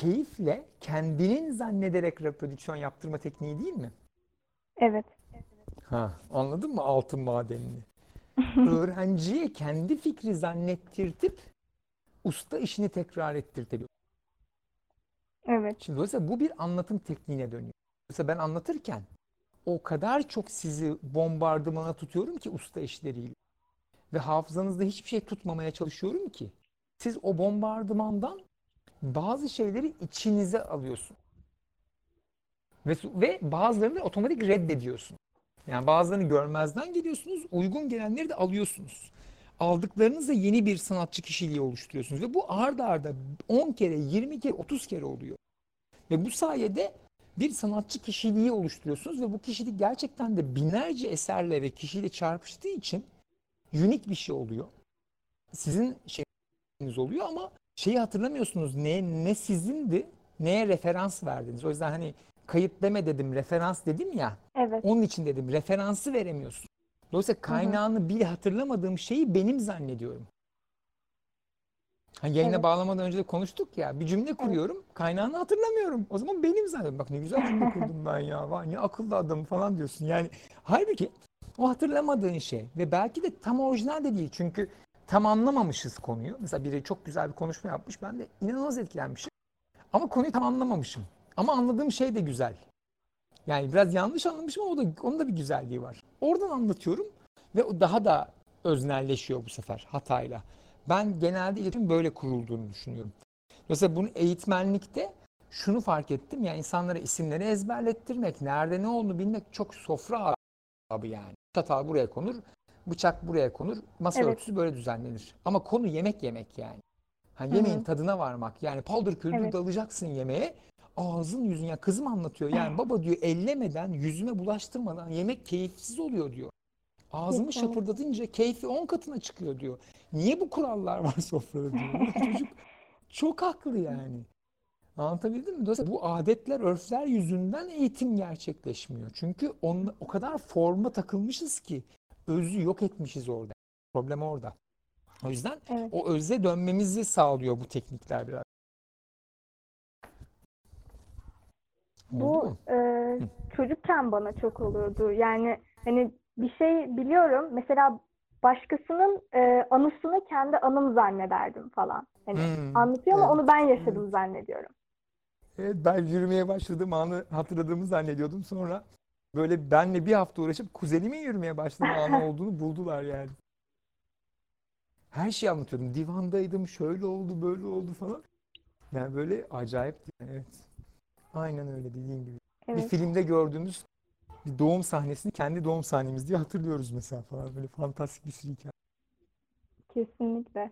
keyifle kendinin zannederek reprodüksiyon yaptırma tekniği değil mi? Evet. Ha, anladın mı altın madenini? [LAUGHS] Öğrenciye kendi fikri zannettirtip usta işini tekrar ettirtebiliyor. Evet. Şimdi dolayısıyla bu bir anlatım tekniğine dönüyor. Dolayısıyla ben anlatırken o kadar çok sizi bombardımana tutuyorum ki usta işleriyle. Ve hafızanızda hiçbir şey tutmamaya çalışıyorum ki siz o bombardımandan bazı şeyleri içinize alıyorsun. Ve, ve bazılarını da otomatik reddediyorsun. Yani bazılarını görmezden geliyorsunuz, uygun gelenleri de alıyorsunuz. Aldıklarınızla yeni bir sanatçı kişiliği oluşturuyorsunuz ve bu arda arda 10 kere, 20 kere, 30 kere oluyor. Ve bu sayede bir sanatçı kişiliği oluşturuyorsunuz ve bu kişilik gerçekten de binlerce eserle ve kişiyle çarpıştığı için unik bir şey oluyor. Sizin şeyiniz oluyor ama şeyi hatırlamıyorsunuz ne ne sizindi, neye referans verdiniz. O yüzden hani kayıt deme dedim, referans dedim ya. Evet. Onun için dedim referansı veremiyorsun. Dolayısıyla kaynağını bir hatırlamadığım şeyi benim zannediyorum. Hani yayına Evet. bağlamadan önce de konuştuk ya bir cümle kuruyorum kaynağını hatırlamıyorum. O zaman benim zannediyorum. Bak ne güzel cümle [LAUGHS] kurdum ben ya. Vay ne akıllı adam falan diyorsun. Yani halbuki o hatırlamadığın şey ve belki de tam orijinal de değil. Çünkü tam anlamamışız konuyu. Mesela biri çok güzel bir konuşma yapmış. Ben de inanılmaz etkilenmişim. Ama konuyu tam anlamamışım. Ama anladığım şey de güzel. Yani biraz yanlış anlamışım ama o da, onun da bir güzelliği var. Oradan anlatıyorum ve daha da öznelleşiyor bu sefer hatayla. Ben genelde iletişim böyle kurulduğunu düşünüyorum. Mesela bunu eğitmenlikte şunu fark ettim. Yani insanlara isimleri ezberlettirmek, nerede ne olduğunu bilmek çok sofra abi yani. Çatal buraya konur, bıçak buraya konur, masa Evet. örtüsü böyle düzenlenir. Ama konu yemek yemek yani. Hı yemeğin hı. tadına varmak. Yani paldır küldür Evet. dalacaksın yemeğe. Ağzın yüzün ya kızım anlatıyor. Yani baba diyor ellemeden, yüzüme bulaştırmadan yemek keyifsiz oluyor diyor. Ağzımı Kesinlikle. şapırdatınca keyfi 10 katına çıkıyor diyor. Niye bu kurallar var [LAUGHS] sofrada diyor. Çocuk [LAUGHS] çok haklı yani. Anlatabildim mi? Dolayısıyla bu adetler, örfler yüzünden eğitim gerçekleşmiyor. Çünkü on, o kadar forma takılmışız ki özü yok etmişiz orada. Problem orada. O yüzden Evet. o öze dönmemizi sağlıyor bu teknikler biraz. Bu e, çocukken bana çok oluyordu. Yani hani bir şey biliyorum. Mesela başkasının e, anısını kendi anım zannederdim falan. Hani Hmm, anlatıyor ama evet, onu ben yaşadım zannediyorum. Evet, ben yürümeye başladığım anı hatırladığımı zannediyordum. Sonra böyle benle bir hafta uğraşıp kuzenimin yürümeye başladığı anı [LAUGHS] olduğunu buldular yani. Her şeyi anlatıyordum. Divandaydım, şöyle oldu, böyle oldu falan. Yani böyle acayip. Evet. Aynen öyle dediğin gibi. Bir Evet. filmde gördüğümüz bir doğum sahnesini kendi doğum sahnemiz diye hatırlıyoruz mesela falan. Böyle fantastik bir sürü hikaye. Kesinlikle.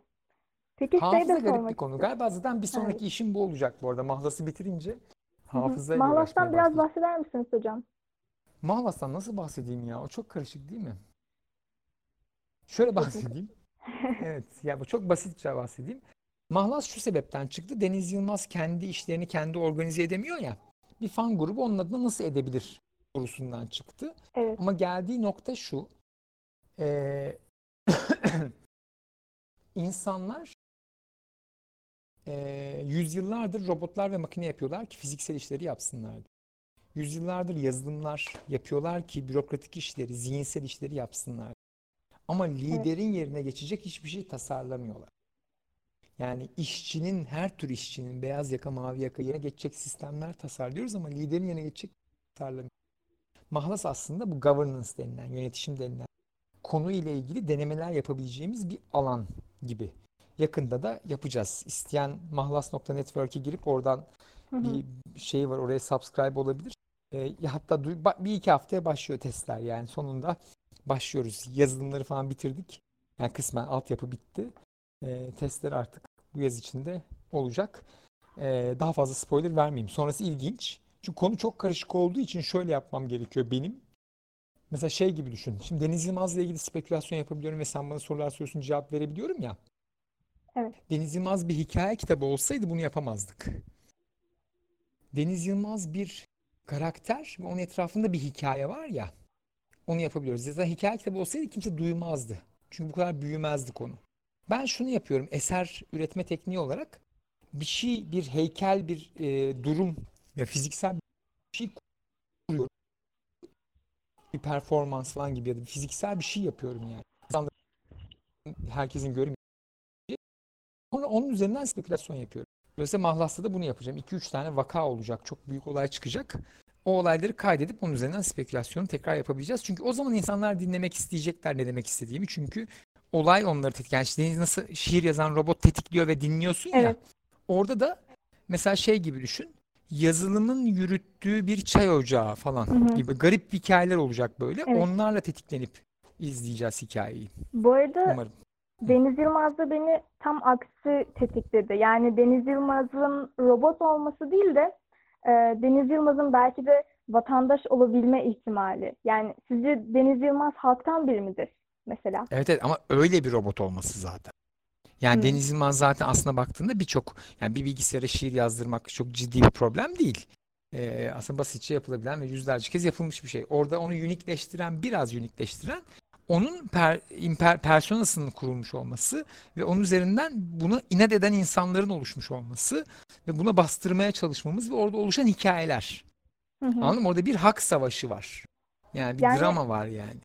Peki şey Hafıza de garip sormak bir konu. istiyorum. Galiba zaten bir sonraki Evet. işim bu olacak bu arada. Mahlası bitirince hafızayla Mahlas'tan biraz bahseder misiniz hocam? Mahlas'tan nasıl bahsedeyim ya? O çok karışık değil mi? Şöyle bahsedeyim. [LAUGHS] Evet, ya bu çok basitçe bahsedeyim. Mahlas şu sebepten çıktı. Deniz Yılmaz kendi işlerini kendi organize edemiyor ya. Bir fan grubu onun adına nasıl edebilir sorusundan çıktı. Evet. Ama geldiği nokta şu. Eee [CLEARS THROAT] insanlar eee, yüzyıllardır robotlar ve makine yapıyorlar ki fiziksel işleri yapsınlar. Yüzyıllardır yazılımlar yapıyorlar ki bürokratik işleri, zihinsel işleri yapsınlar. Ama liderin yerine geçecek hiçbir şey tasarlamıyorlar. Yani işçinin, her tür işçinin beyaz yaka, mavi yaka yerine geçecek sistemler tasarlıyoruz ama liderin yerine geçecek tasarlamıyoruz. Mahlas aslında bu governance denilen, yönetişim denilen konu ile ilgili denemeler yapabileceğimiz bir alan gibi. Yakında da yapacağız. İsteyen mahlas.network'e girip oradan Hı hı. bir şey var oraya subscribe olabilir. Ya hatta bir iki haftaya başlıyor testler yani sonunda başlıyoruz. Yazılımları falan bitirdik. Yani kısmen altyapı bitti. Ee, testler artık bu yaz içinde olacak. Ee, daha fazla spoiler vermeyeyim. Sonrası ilginç. Çünkü konu çok karışık olduğu için şöyle yapmam gerekiyor benim. Mesela şey gibi düşün. Şimdi Deniz Yılmaz'la ilgili spekülasyon yapabiliyorum ve sen bana sorular soruyorsun cevap verebiliyorum ya. Evet. Deniz Yılmaz bir hikaye kitabı olsaydı bunu yapamazdık. Deniz Yılmaz bir karakter ve onun etrafında bir hikaye var ya. Onu yapabiliyoruz. Zaten hikaye kitabı olsaydı kimse duymazdı. Çünkü bu kadar büyümezdi konu. Ben şunu yapıyorum eser üretme tekniği olarak bir şey, bir heykel, bir e, durum ya fiziksel bir şey kuruyorum. Bir performans falan gibi ya da fiziksel bir şey yapıyorum yani. Herkesin görmeyeceği. Sonra onun üzerinden spekülasyon yapıyorum. Dolayısıyla Mahlas'ta da bunu yapacağım. 2-3 tane vaka olacak. Çok büyük olay çıkacak. O olayları kaydedip onun üzerinden spekülasyonu tekrar yapabileceğiz. Çünkü o zaman insanlar dinlemek isteyecekler ne demek istediğimi. Çünkü olay onları tetikliyor. Yani nasıl şiir yazan robot tetikliyor ve dinliyorsun ya. Evet. Orada da mesela şey gibi düşün. yazılımın yürüttüğü bir çay ocağı falan Hı hı. gibi garip hikayeler olacak böyle. Evet. Onlarla tetiklenip izleyeceğiz hikayeyi. Bu arada Umarım. Deniz Yılmaz da beni tam aksi tetikledi. Yani Deniz Yılmaz'ın robot olması değil de e, Deniz Yılmaz'ın belki de vatandaş olabilme ihtimali. Yani sizce Deniz Yılmaz halktan biri midir mesela? Evet evet ama öyle bir robot olması zaten. Yani Hmm. Deniz Yılmaz zaten aslına baktığında birçok yani bir bilgisayara şiir yazdırmak çok ciddi bir problem değil. Ee, aslında basitçe yapılabilen ve yüzlerce kez yapılmış bir şey. Orada onu unikleştiren, biraz unikleştiren onun per, imper, personasının kurulmuş olması ve onun üzerinden buna inat eden insanların oluşmuş olması ve buna bastırmaya çalışmamız ve orada oluşan hikayeler. Hı hı. Anladın mı? Orada bir hak savaşı var. Yani bir Yani- drama var yani.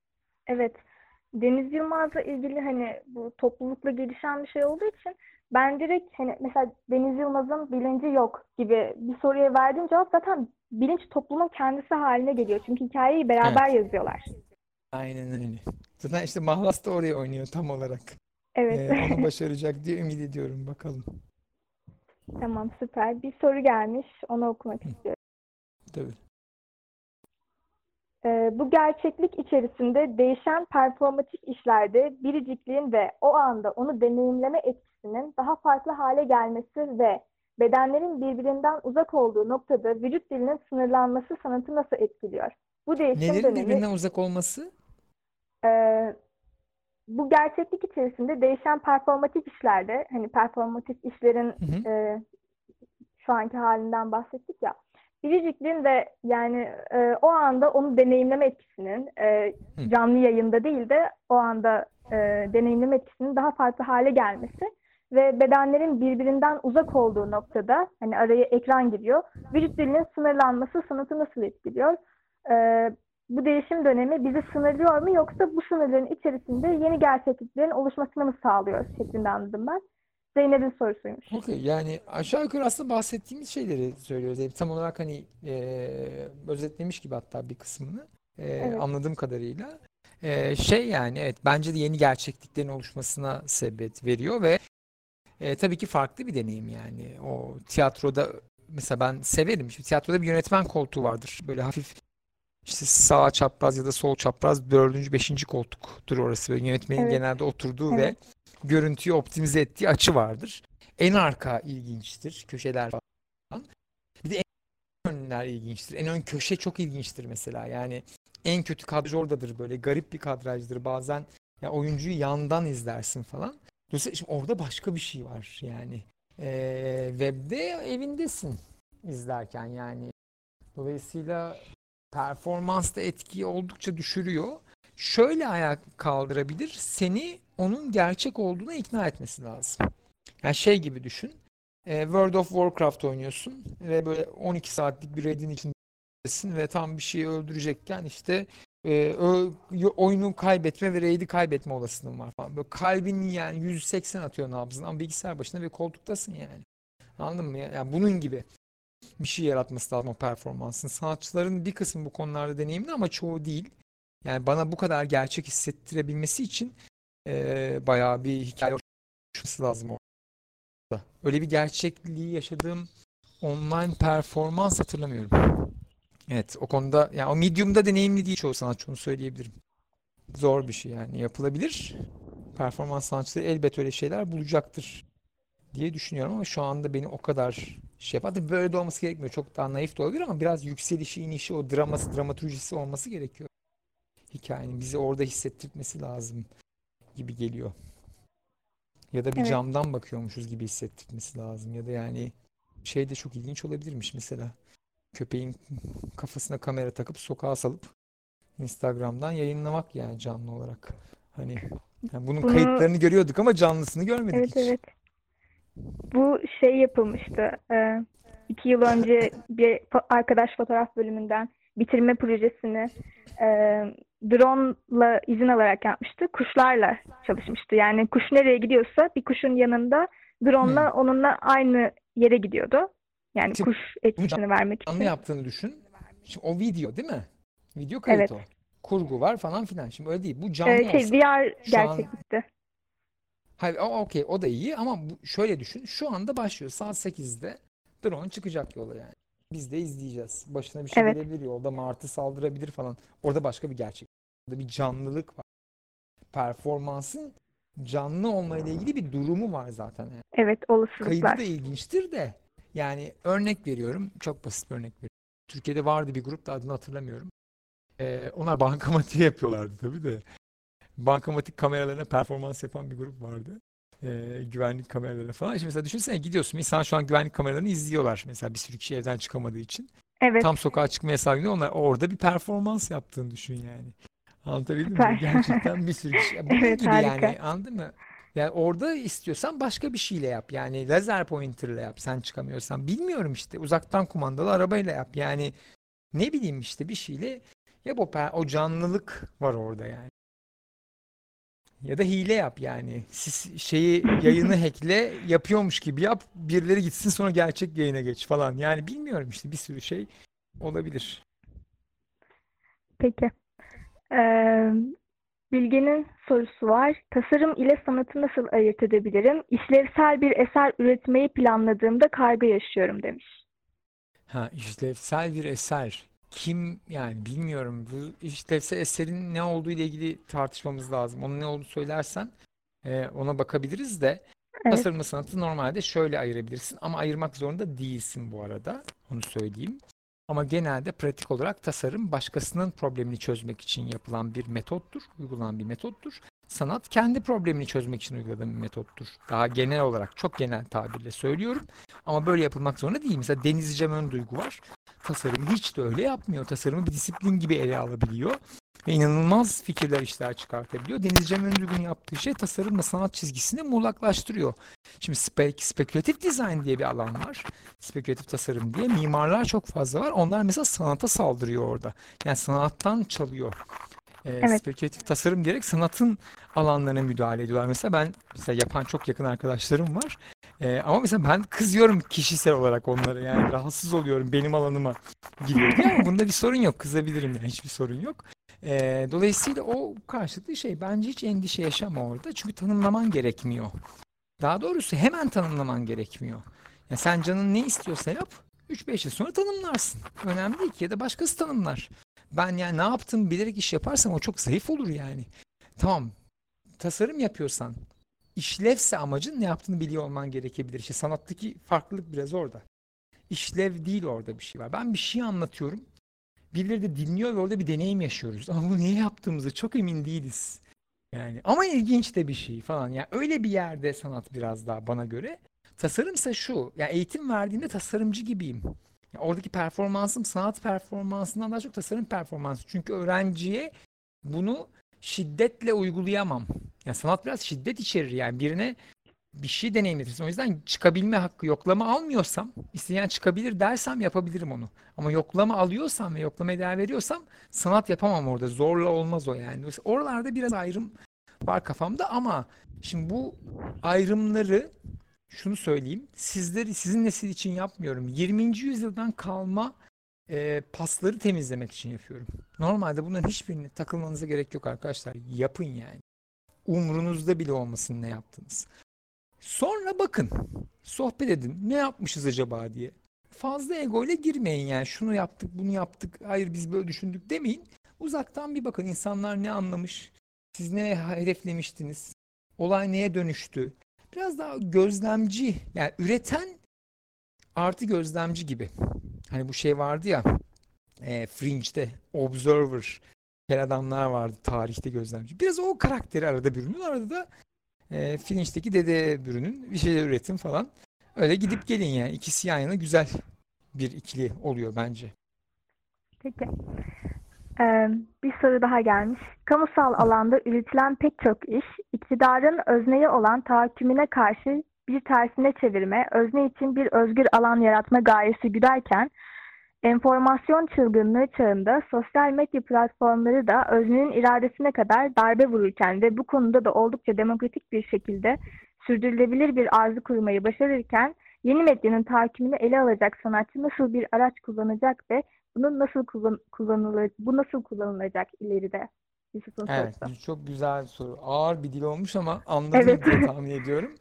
Evet. Deniz Yılmaz'la ilgili hani bu toplulukla gelişen bir şey olduğu için ben direkt hani mesela Deniz Yılmaz'ın bilinci yok gibi bir soruya verdiğim cevap zaten bilinç toplumun kendisi haline geliyor. Çünkü hikayeyi beraber yazıyorlar. Aynen öyle. Zaten işte Mahlas da oraya oynuyor tam olarak. Evet. Ee, onu [LAUGHS] başaracak diye ümit ediyorum bakalım. Tamam süper. Bir soru gelmiş. Onu okumak istiyorum. Tabii. Ee, bu gerçeklik içerisinde değişen performatif işlerde biricikliğin ve o anda onu deneyimleme etkisinin daha farklı hale gelmesi ve bedenlerin birbirinden uzak olduğu noktada vücut dilinin sınırlanması sanatı nasıl etkiliyor? Bu değişim Nelerin dönemi birbirinden uzak olması? E, bu gerçeklik içerisinde değişen performatif işlerde hani performatif işlerin Hı hı. e, şu anki halinden bahsettik ya. Biricikliğin ve yani e, o anda onu deneyimleme etkisinin e, canlı yayında değil de o anda e, deneyimleme etkisinin daha farklı hale gelmesi ve bedenlerin birbirinden uzak olduğu noktada hani araya ekran giriyor. Vücut dilinin sınırlanması sanatı nasıl etkiliyor? E, bu değişim dönemi bizi sınırlıyor mu yoksa bu sınırların içerisinde yeni gerçekliklerin oluşmasını mı sağlıyor şeklinde anladım ben. Zeynep'in sorusuymuş. Okey yani aşağı yukarı aslında bahsettiğimiz şeyleri söylüyoruz. Yani tam olarak hani eee, özetlemiş gibi hatta bir kısmını eee, Evet. anladığım kadarıyla. Eee, şey yani evet bence de yeni gerçekliklerin oluşmasına sebebiyet veriyor ve eee, tabii ki farklı bir deneyim yani. O tiyatroda mesela ben severim. Şimdi tiyatroda bir yönetmen koltuğu vardır. Böyle hafif işte sağ çapraz ya da sol çapraz dördüncü, beşinci koltuktur orası. Böyle yönetmenin Evet. genelde oturduğu ve Evet. görüntüyü optimize ettiği açı vardır. En arka ilginçtir. Köşeler falan. Bir de en önler ilginçtir. En ön köşe çok ilginçtir mesela. Yani en kötü kadraj oradadır böyle. Garip bir kadrajdır. Bazen ya oyuncuyu yandan izlersin falan. Dolayısıyla şimdi orada başka bir şey var yani. Ee, webde evindesin izlerken yani. Dolayısıyla performans da etkiyi oldukça düşürüyor. Şöyle ayağa kaldırabilir. Seni onun gerçek olduğuna ikna etmesi lazım. Yani şey gibi düşün. e, World of Warcraft oynuyorsun ve böyle 12 saatlik bir raid'in içindesin ve tam bir şeyi öldürecekken işte e, oyunu kaybetme ve raid'i kaybetme olasılığın var falan. Böyle kalbin yani 180 atıyor nabzın ama bilgisayar başında ve koltuktasın yani. Anladın mı? Yani bunun gibi bir şey yaratması lazım o performansın. Sanatçıların bir kısmı bu konularda deneyimli ama çoğu değil. Yani bana bu kadar gerçek hissettirebilmesi için eee bayağı bir hikaye oluşması lazım orada. Öyle bir gerçekliği yaşadığım online performans hatırlamıyorum. Evet o konuda yani o medium'da deneyimli değil çoğu sanatçı onu söyleyebilirim. Zor bir şey yani yapılabilir. Performans sanatçıları elbet öyle şeyler bulacaktır diye düşünüyorum ama şu anda beni o kadar şey yapar. Tabii böyle de olması gerekmiyor. Çok daha naif de olabilir ama biraz yükselişi, inişi, o draması, dramaturjisi olması gerekiyor. Hikayenin bizi orada hissettirmesi lazım gibi geliyor. Ya da bir Evet. camdan bakıyormuşuz gibi hissettirmesi lazım. Ya da yani şey de çok ilginç olabilirmiş mesela. Köpeğin kafasına kamera takıp sokağa salıp Instagram'dan yayınlamak yani canlı olarak. Hani yani bunun Bunu- kayıtlarını görüyorduk ama canlısını görmedik Evet hiç. evet. Bu şey yapılmıştı. e, iki yıl önce bir arkadaş fotoğraf bölümünden bitirme projesini e, drone'la izin alarak yapmıştı. Kuşlarla çalışmıştı. Yani kuş nereye gidiyorsa bir kuşun yanında drone'la onunla aynı yere gidiyordu. Yani Şimdi kuş etkisini vermek Canlı için. yaptığını düşün. Şimdi o video değil mi? Video kayıt Evet. o. Kurgu var falan filan. Şimdi öyle değil. Bu canlı E, şey. VR Şu an- gerçeklikti. Hayır, o okey o da iyi ama bu, şöyle düşün. Şu anda başlıyor. Saat 8'de drone çıkacak yola yani. Biz de izleyeceğiz. Başına bir şey Evet. gelebilir, yolda martı saldırabilir falan. Orada başka bir gerçek. Orada bir canlılık var. Performansın canlı olmayla ilgili bir durumu var zaten. Yani. Evet, Kaydı olasılıklar. da ilginçtir de. Yani örnek veriyorum. Çok basit bir örnek veriyorum. Türkiye'de vardı bir grup da adını hatırlamıyorum. Ee, onlar [LAUGHS] bankamatiği yapıyorlardı tabii de. Bankamatik kameralarına performans yapan bir grup vardı. Ee, güvenlik kameralarına falan. Şimdi mesela düşünsene gidiyorsun. İnsan şu an güvenlik kameralarını izliyorlar. Mesela bir sürü kişi evden çıkamadığı için. Evet, Tam sokağa çıkma yasağı günü onlar orada bir performans yaptığını düşün yani. Anlatabildim mi? Süper. Gerçekten bir sürü kişi. [LAUGHS] Bunun Evet, gibi harika. yani anladın mı? Yani orada istiyorsan başka bir şeyle yap. Yani lazer pointer'la yap. Sen çıkamıyorsan. Bilmiyorum işte. Uzaktan kumandalı arabayla yap. Yani ne bileyim işte bir şeyle yap o, o canlılık var orada yani. Ya da hile yap yani. Siz şeyi yayını [LAUGHS] hackle yapıyormuş gibi yap. Birileri gitsin sonra gerçek yayına geç falan. Yani bilmiyorum işte bir sürü şey olabilir. peki. Ee, Bilge'nin sorusu var. Tasarım ile sanatı nasıl ayırt edebilirim? İşlevsel bir eser üretmeyi planladığımda kaygı yaşıyorum demiş. Ha işlevsel bir eser. Kim yani bilmiyorum. Bu işlevsel eserin ne olduğu ile ilgili tartışmamız lazım. Onun ne olduğunu söylersen e, ona bakabiliriz de Evet, tasarımla sanatı normalde şöyle ayırabilirsin ama ayırmak zorunda değilsin bu arada. Onu söyleyeyim. Ama genelde pratik olarak tasarım başkasının problemini çözmek için yapılan bir metottur, uygulanan bir metottur. Sanat kendi problemini çözmek için uyguladığım bir metottur. Daha genel olarak, çok genel tabirle söylüyorum. Ama böyle yapılmak zorunda değil. Mesela Deniz Cem Önduygu var. Tasarımı hiç de öyle yapmıyor. Tasarımı bir disiplin gibi ele alabiliyor. Ve inanılmaz fikirler, işler çıkartabiliyor. Deniz Cem Önduygu'nun yaptığı şey tasarımla sanat çizgisini muğlaklaştırıyor. Şimdi spe spekülatif dizayn diye bir alan var. Spekülatif tasarım diye. Mimarlar çok fazla var. Onlar mesela sanata saldırıyor orada. Yani sanattan çalıyor. Ee, Evet. spekülatif tasarım diyerek sanatın alanlarına müdahale ediyorlar. Mesela ben mesela yapan çok yakın arkadaşlarım var. Ee, ama mesela ben kızıyorum kişisel olarak onlara yani rahatsız oluyorum benim alanıma giriyor diye ama bunda bir sorun yok. Kızabilirim yani hiçbir sorun yok. Ee, dolayısıyla o karşılıklı şey bence hiç endişe yaşama orada. Çünkü tanımlaman gerekmiyor. Daha doğrusu hemen tanımlaman gerekmiyor. Ya sen canın ne istiyorsa yap. 3-5 yıl sonra tanımlarsın. Önemli değil ki ya da başkası tanımlar. Ben yani ne yaptım bilerek iş yaparsam o çok zayıf olur yani. Tamam. Tasarım yapıyorsan işlevse amacın ne yaptığını biliyor olman gerekebilir. İşte sanattaki farklılık biraz orada. İşlev değil orada bir şey var. Ben bir şey anlatıyorum. Birileri de dinliyor ve orada bir deneyim yaşıyoruz. Ama bunu niye yaptığımızı çok emin değiliz. Yani ama ilginç de bir şey falan. Yani öyle bir yerde sanat biraz daha bana göre. Tasarımsa şu. Yani eğitim verdiğimde tasarımcı gibiyim. Yani oradaki performansım sanat performansından daha çok tasarım performansı. Çünkü öğrenciye bunu şiddetle uygulayamam. Yani sanat biraz şiddet içerir yani birine bir şey deneyimletirsin. O yüzden çıkabilme hakkı yoklama almıyorsam, isteyen çıkabilir dersem yapabilirim onu. Ama yoklama alıyorsam ve yoklamaya değer veriyorsam sanat yapamam orada. Zorla olmaz o yani. Oralarda biraz ayrım var kafamda ama şimdi bu ayrımları şunu söyleyeyim. Sizleri sizin nesil için yapmıyorum. 20. yüzyıldan kalma e, pasları temizlemek için yapıyorum. Normalde bunların hiçbirini takılmanıza gerek yok arkadaşlar. Yapın yani. Umrunuzda bile olmasın ne yaptınız. Sonra bakın. Sohbet edin. Ne yapmışız acaba diye. Fazla ego ile girmeyin yani. Şunu yaptık, bunu yaptık. Hayır biz böyle düşündük demeyin. Uzaktan bir bakın. insanlar ne anlamış? Siz ne hedeflemiştiniz? Olay neye dönüştü? Biraz daha gözlemci. Yani üreten artı gözlemci gibi. Hani bu şey vardı ya e, Fringe'de Observer kel adamlar vardı tarihte gözlemci. Biraz o karakteri arada bürünün. Arada da e, Fringe'deki dede bürünün bir şeyler üretin falan. Öyle gidip gelin yani. İkisi yan yana güzel bir ikili oluyor bence. Peki. Ee, bir soru daha gelmiş. Kamusal alanda üretilen pek çok iş, iktidarın özneye olan tahakkümüne karşı bir tersine çevirme, özne için bir özgür alan yaratma gayesi güderken, enformasyon çılgınlığı çağında sosyal medya platformları da öznenin iradesine kadar darbe vururken ve bu konuda da oldukça demokratik bir şekilde sürdürülebilir bir arzu kurmayı başarırken, yeni medyanın tahakkümünü ele alacak sanatçı nasıl bir araç kullanacak ve bunun nasıl kullan kullanılır, bu nasıl kullanılacak ileride? Yusuf'un Evet, sorusu. çok güzel soru. Ağır bir dil olmuş ama anladım Evet. diye tahmin ediyorum.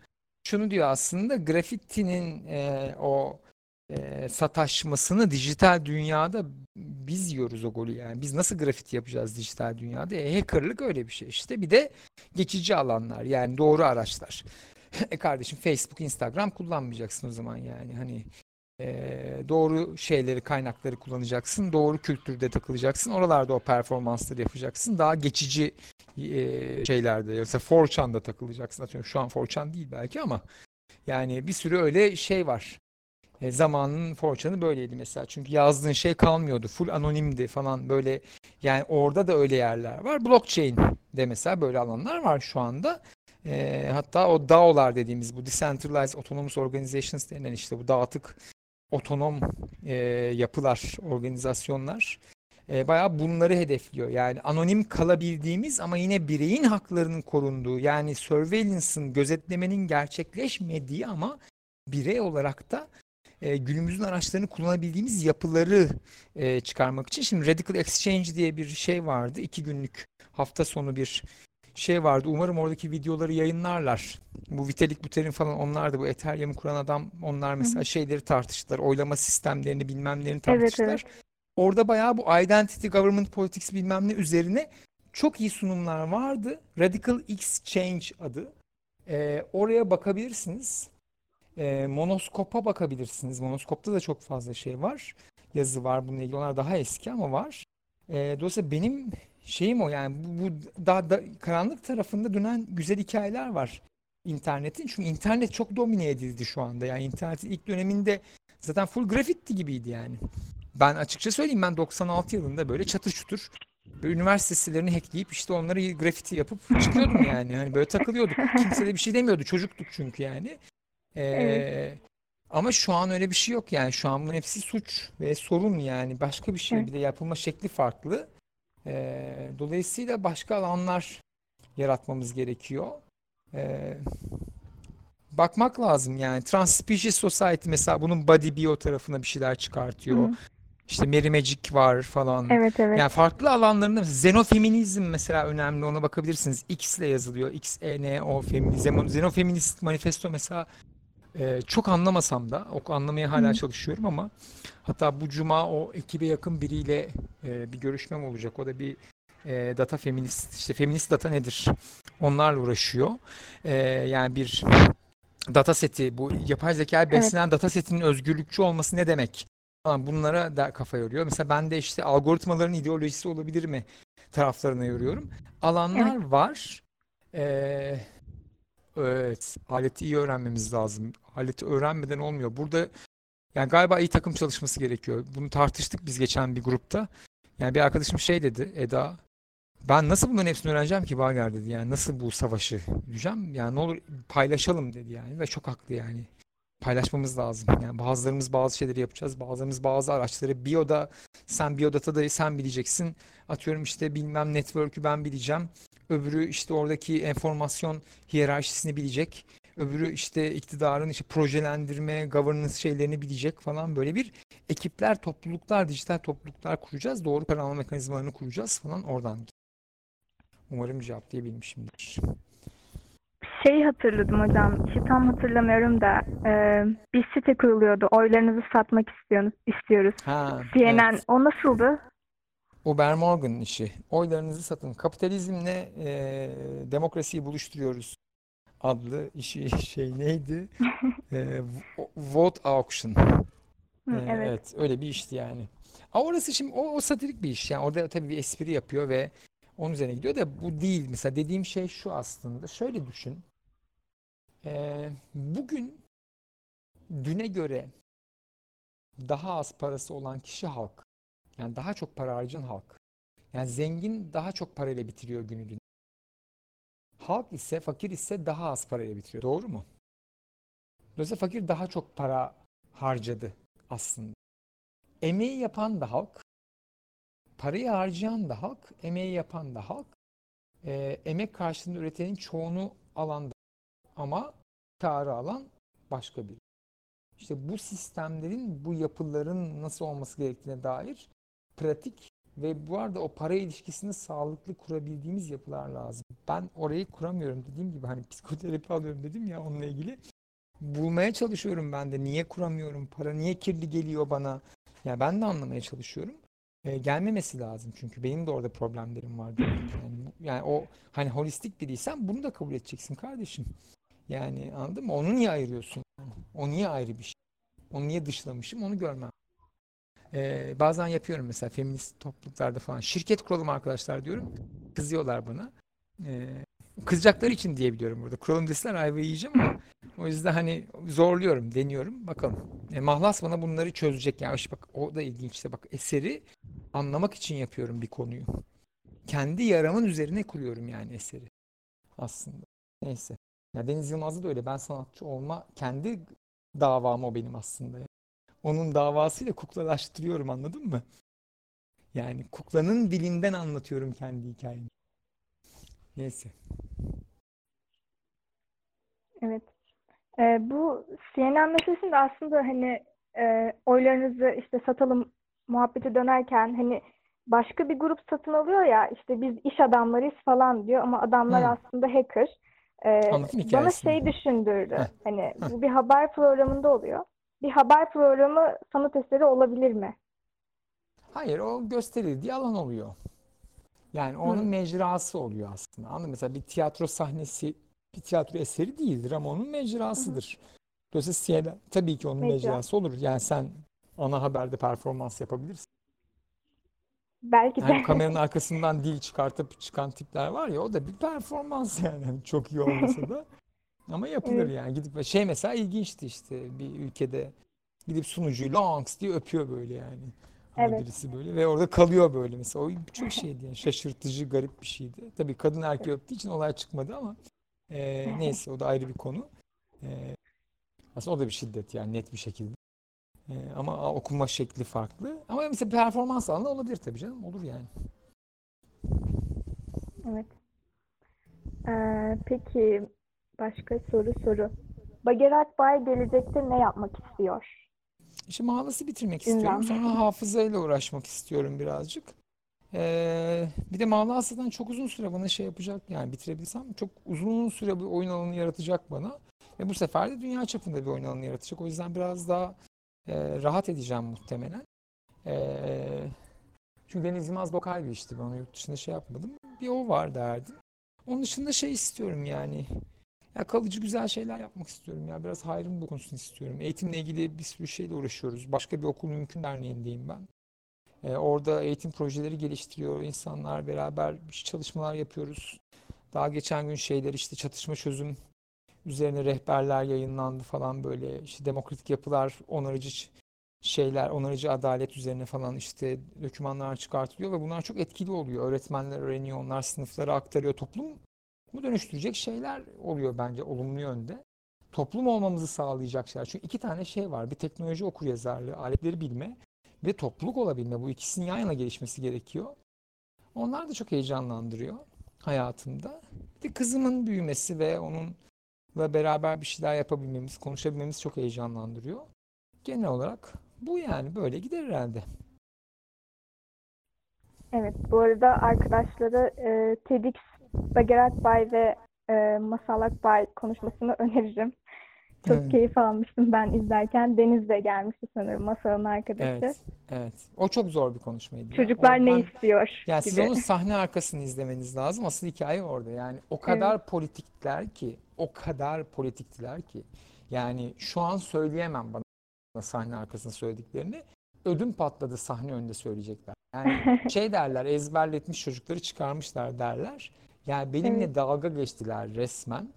Şunu diyor aslında grafitinin e, o e, sataşmasını dijital dünyada biz yiyoruz o golü yani. Biz nasıl grafiti yapacağız dijital dünyada? E, hackerlık öyle bir şey işte. Bir de geçici alanlar yani doğru araçlar. [LAUGHS] e kardeşim Facebook, Instagram kullanmayacaksın o zaman yani. Hani e, doğru şeyleri, kaynakları kullanacaksın. Doğru kültürde takılacaksın. Oralarda o performansları yapacaksın. Daha geçici e, şeylerde. Mesela 4chan'da takılacaksın. Atıyorum şu an 4chan değil belki ama yani bir sürü öyle şey var. E, zamanın 4chan'ı böyleydi mesela. Çünkü yazdığın şey kalmıyordu. Full anonimdi falan böyle. Yani orada da öyle yerler var. Blockchain de mesela böyle alanlar var şu anda. E, hatta o DAO'lar dediğimiz bu Decentralized Autonomous Organizations denen işte bu dağıtık otonom e, yapılar, organizasyonlar e, bayağı bunları hedefliyor. Yani anonim kalabildiğimiz ama yine bireyin haklarının korunduğu yani surveillance'ın, gözetlemenin gerçekleşmediği ama birey olarak da e, günümüzün araçlarını kullanabildiğimiz yapıları e, çıkarmak için. Şimdi Radical Exchange diye bir şey vardı. iki günlük hafta sonu bir şey vardı. Umarım oradaki videoları yayınlarlar. Bu Vitalik Buterin falan onlar da bu Ethereum'u kuran adam onlar mesela Hı-hı. şeyleri tartıştılar. Oylama sistemlerini bilmemlerini tartıştılar. Evet, evet. Orada bayağı bu identity government politics bilmem ne üzerine çok iyi sunumlar vardı. Radical Exchange adı. Ee, oraya bakabilirsiniz. Ee, monoskop'a bakabilirsiniz. Monoskop'ta da çok fazla şey var. Yazı var bununla ilgili. Onlar daha eski ama var. Ee, dolayısıyla benim şeyim o yani bu, bu daha da karanlık tarafında dönen güzel hikayeler var internetin. Çünkü internet çok domine edildi şu anda. Yani internetin ilk döneminde zaten full graffiti gibiydi yani. Ben açıkça söyleyeyim ben 96 yılında böyle çatır çutur böyle üniversite sitelerini hackleyip işte onları grafiti yapıp çıkıyordum yani. Hani böyle takılıyorduk. Kimse de bir şey demiyordu. Çocuktuk çünkü yani. Ee, evet. Ama şu an öyle bir şey yok yani. Şu an bunun hepsi suç ve sorun yani. Başka bir şey. Evet. Bir de yapılma şekli farklı. Ee, dolayısıyla başka alanlar yaratmamız gerekiyor. Ee, bakmak lazım yani. Transspecies Society mesela bunun body bio tarafına bir şeyler çıkartıyor. Hı. İşte Magic var falan. Evet evet. Yani farklı alanlarında xenofeminizm mesela önemli ona bakabilirsiniz. X ile yazılıyor. X E N O feminizm. Xenofeminist manifesto mesela e, çok anlamasam da o anlamaya hala Hı. çalışıyorum ama hatta bu cuma o ekibe yakın biriyle e, bir görüşmem olacak. O da bir e, data feminist işte feminist data nedir? Onlarla uğraşıyor. E, yani bir data seti bu yapay zeka beslenen evet. data setinin özgürlükçü olması ne demek? Bunlara da kafa yoruyor. Mesela ben de işte algoritmaların ideolojisi olabilir mi taraflarına yoruyorum. Alanlar evet. var. Ee, evet. Aleti iyi öğrenmemiz lazım. Aleti öğrenmeden olmuyor. Burada yani galiba iyi takım çalışması gerekiyor. Bunu tartıştık biz geçen bir grupta. Yani bir arkadaşım şey dedi Eda ben nasıl bunların hepsini öğreneceğim ki Bager dedi. Yani nasıl bu savaşı yürüyeceğim? Yani ne olur paylaşalım dedi yani. Ve çok haklı yani paylaşmamız lazım. Yani bazılarımız bazı şeyleri yapacağız. Bazılarımız bazı araçları bioda sen biodata'da sen bileceksin. Atıyorum işte bilmem network'ü ben bileceğim. Öbürü işte oradaki enformasyon hiyerarşisini bilecek. Öbürü işte iktidarın işte projelendirme, governance şeylerini bilecek falan böyle bir ekipler, topluluklar, dijital topluluklar kuracağız. Doğru alma mekanizmalarını kuracağız falan oradan. Umarım cevaplayabilmişimdir şey hatırladım hocam. İşi tam hatırlamıyorum da e, bir site kuruluyordu. Oylarınızı satmak istiyoruz. istiyoruz. Ha, CNN. evet. O nasıldı? Uber Morgan işi. Oylarınızı satın. Kapitalizmle e, demokrasiyi buluşturuyoruz adlı işi [LAUGHS] şey neydi? e, vote auction. Hı, evet. evet. Öyle bir işti yani. Ama orası şimdi o, o satirik bir iş. Yani orada tabii bir espri yapıyor ve onun üzerine gidiyor da bu değil. Mesela dediğim şey şu aslında. Şöyle düşün. Ee, bugün düne göre daha az parası olan kişi halk. Yani daha çok para harcayan halk. Yani zengin daha çok parayla bitiriyor günü dün. Halk ise fakir ise daha az parayla bitiriyor. Doğru mu? Dolayısıyla fakir daha çok para harcadı aslında. Emeği yapan da halk, parayı harcayan da halk, emeği yapan da halk, e, emek karşılığında üretenin çoğunu alan da ama karı alan başka biri. İşte bu sistemlerin, bu yapıların nasıl olması gerektiğine dair pratik ve bu arada o para ilişkisini sağlıklı kurabildiğimiz yapılar lazım. Ben orayı kuramıyorum dediğim gibi hani psikoterapi alıyorum dedim ya onunla ilgili. bulmaya çalışıyorum ben de. Niye kuramıyorum? Para niye kirli geliyor bana? Ya ben de anlamaya çalışıyorum. E, gelmemesi lazım çünkü benim de orada problemlerim var. Yani, yani o hani holistik biriysen bunu da kabul edeceksin kardeşim. Yani anladın mı? Onu niye ayırıyorsun? O niye ayrı bir şey? Onu niye dışlamışım? Onu görmem. Ee, bazen yapıyorum mesela feminist topluluklarda falan. Şirket kuralım arkadaşlar diyorum. Kızıyorlar bana. Ee, kızacakları için diyebiliyorum burada. Kuralım deseler ayvayı yiyeceğim ama o yüzden hani zorluyorum, deniyorum. Bakalım. E, Mahlas bana bunları çözecek. Yani işte bak o da ilginç. İşte bak eseri anlamak için yapıyorum bir konuyu. Kendi yaramın üzerine kuruyorum yani eseri. Aslında. Neyse. Ya Deniz Yılmaz'da da öyle. Ben sanatçı olma kendi davam o benim aslında. Onun davasıyla kuklalaştırıyorum anladın mı? Yani kuklanın dilinden anlatıyorum kendi hikayemi. Neyse. Evet. Ee, bu CNN meselesinde aslında hani e, oylarınızı işte satalım muhabbeti dönerken hani başka bir grup satın alıyor ya işte biz iş adamlarıyız falan diyor ama adamlar Hı. aslında hacker. Ee, bana şey düşündürdü. Heh. Hani bu bir haber programında oluyor. Bir haber programı sanat eseri olabilir mi? Hayır o gösterildiği alan oluyor. Yani onun Hı. mecrası oluyor aslında. Anladın mı? Mesela bir tiyatro sahnesi bir tiyatro eseri değildir ama onun mecrasıdır. Dolayısıyla CNN tabii ki onun Mecra. mecrası olur. Yani sen ana haberde performans yapabilirsin. Belki de. Yani kameranın [LAUGHS] arkasından dil çıkartıp çıkan tipler var ya o da bir performans [LAUGHS] yani. Çok iyi olmasa da. Ama yapılır Evet. yani. Gidip şey mesela ilginçti işte bir ülkede gidip sunucuyu longs diye öpüyor böyle yani. Hani Evet. birisi böyle ve orada kalıyor böyle mesela. O çok şeydi yani şaşırtıcı garip bir şeydi. Tabii kadın erkeği öptüğü için olay çıkmadı ama e, [LAUGHS] neyse o da ayrı bir konu. E, aslında o da bir şiddet yani net bir şekilde. E, ama okuma şekli farklı. Ama mesela performans alanı olabilir tabii canım. Olur yani. Evet. Ee, peki başka soru soru. Bagerat Bay gelecekte ne yapmak istiyor? İşte mahalası bitirmek Ünlem. istiyorum. Sonra hafızayla uğraşmak istiyorum birazcık. Ee, bir de Mağla aslında çok uzun süre bana şey yapacak yani bitirebilsem çok uzun süre bir oyun alanı yaratacak bana. Ve bu sefer de dünya çapında bir oyun alanı yaratacak. O yüzden biraz daha e, rahat edeceğim muhtemelen. Ee, çünkü Deniz Yılmaz lokal bir işti. Ben onu yurt dışında şey yapmadım. Bir o var derdim. Onun dışında şey istiyorum yani. Ya kalıcı güzel şeyler yapmak istiyorum ya. Biraz hayrım dokunsun istiyorum. Eğitimle ilgili bir sürü şeyle uğraşıyoruz. Başka bir okul mümkün derneğindeyim ben. Ee, orada eğitim projeleri geliştiriyor insanlar. Beraber çalışmalar yapıyoruz. Daha geçen gün şeyler işte çatışma çözüm üzerine rehberler yayınlandı falan böyle. İşte demokratik yapılar, onarıcı şeyler, onarıcı adalet üzerine falan işte dokümanlar çıkartılıyor ve bunlar çok etkili oluyor. Öğretmenler öğreniyor, onlar sınıflara aktarıyor. Toplum bu dönüştürecek şeyler oluyor bence olumlu yönde. Toplum olmamızı sağlayacak şeyler. Çünkü iki tane şey var. Bir teknoloji okuryazarlığı, aletleri bilme ve topluluk olabilme. Bu ikisinin yan yana gelişmesi gerekiyor. Onlar da çok heyecanlandırıyor hayatımda. Bir de kızımın büyümesi ve onunla beraber bir şeyler yapabilmemiz, konuşabilmemiz çok heyecanlandırıyor. Genel olarak bu yani böyle gider herhalde. Evet, bu arada arkadaşlara e, TEDx Bagerat Bay ve e, Masal Akbay konuşmasını [LAUGHS] öneririm. Çok Evet. keyif almıştım ben izlerken. Deniz de gelmişti sanırım Masal'ın arkadaşı. Evet, evet. O çok zor bir konuşmaydı. Çocuklar O- ne ben- istiyor Yani siz gibi. onun sahne arkasını izlemeniz lazım. Asıl hikaye orada. Yani o kadar politiktiler ki, o kadar politiktiler ki. Yani şu an söyleyemem bana sahne arkasında söylediklerini. Ödüm patladı sahne önünde söyleyecekler. Yani [LAUGHS] şey derler, ezberletmiş çocukları çıkarmışlar derler. Yani benimle Evet. dalga geçtiler resmen.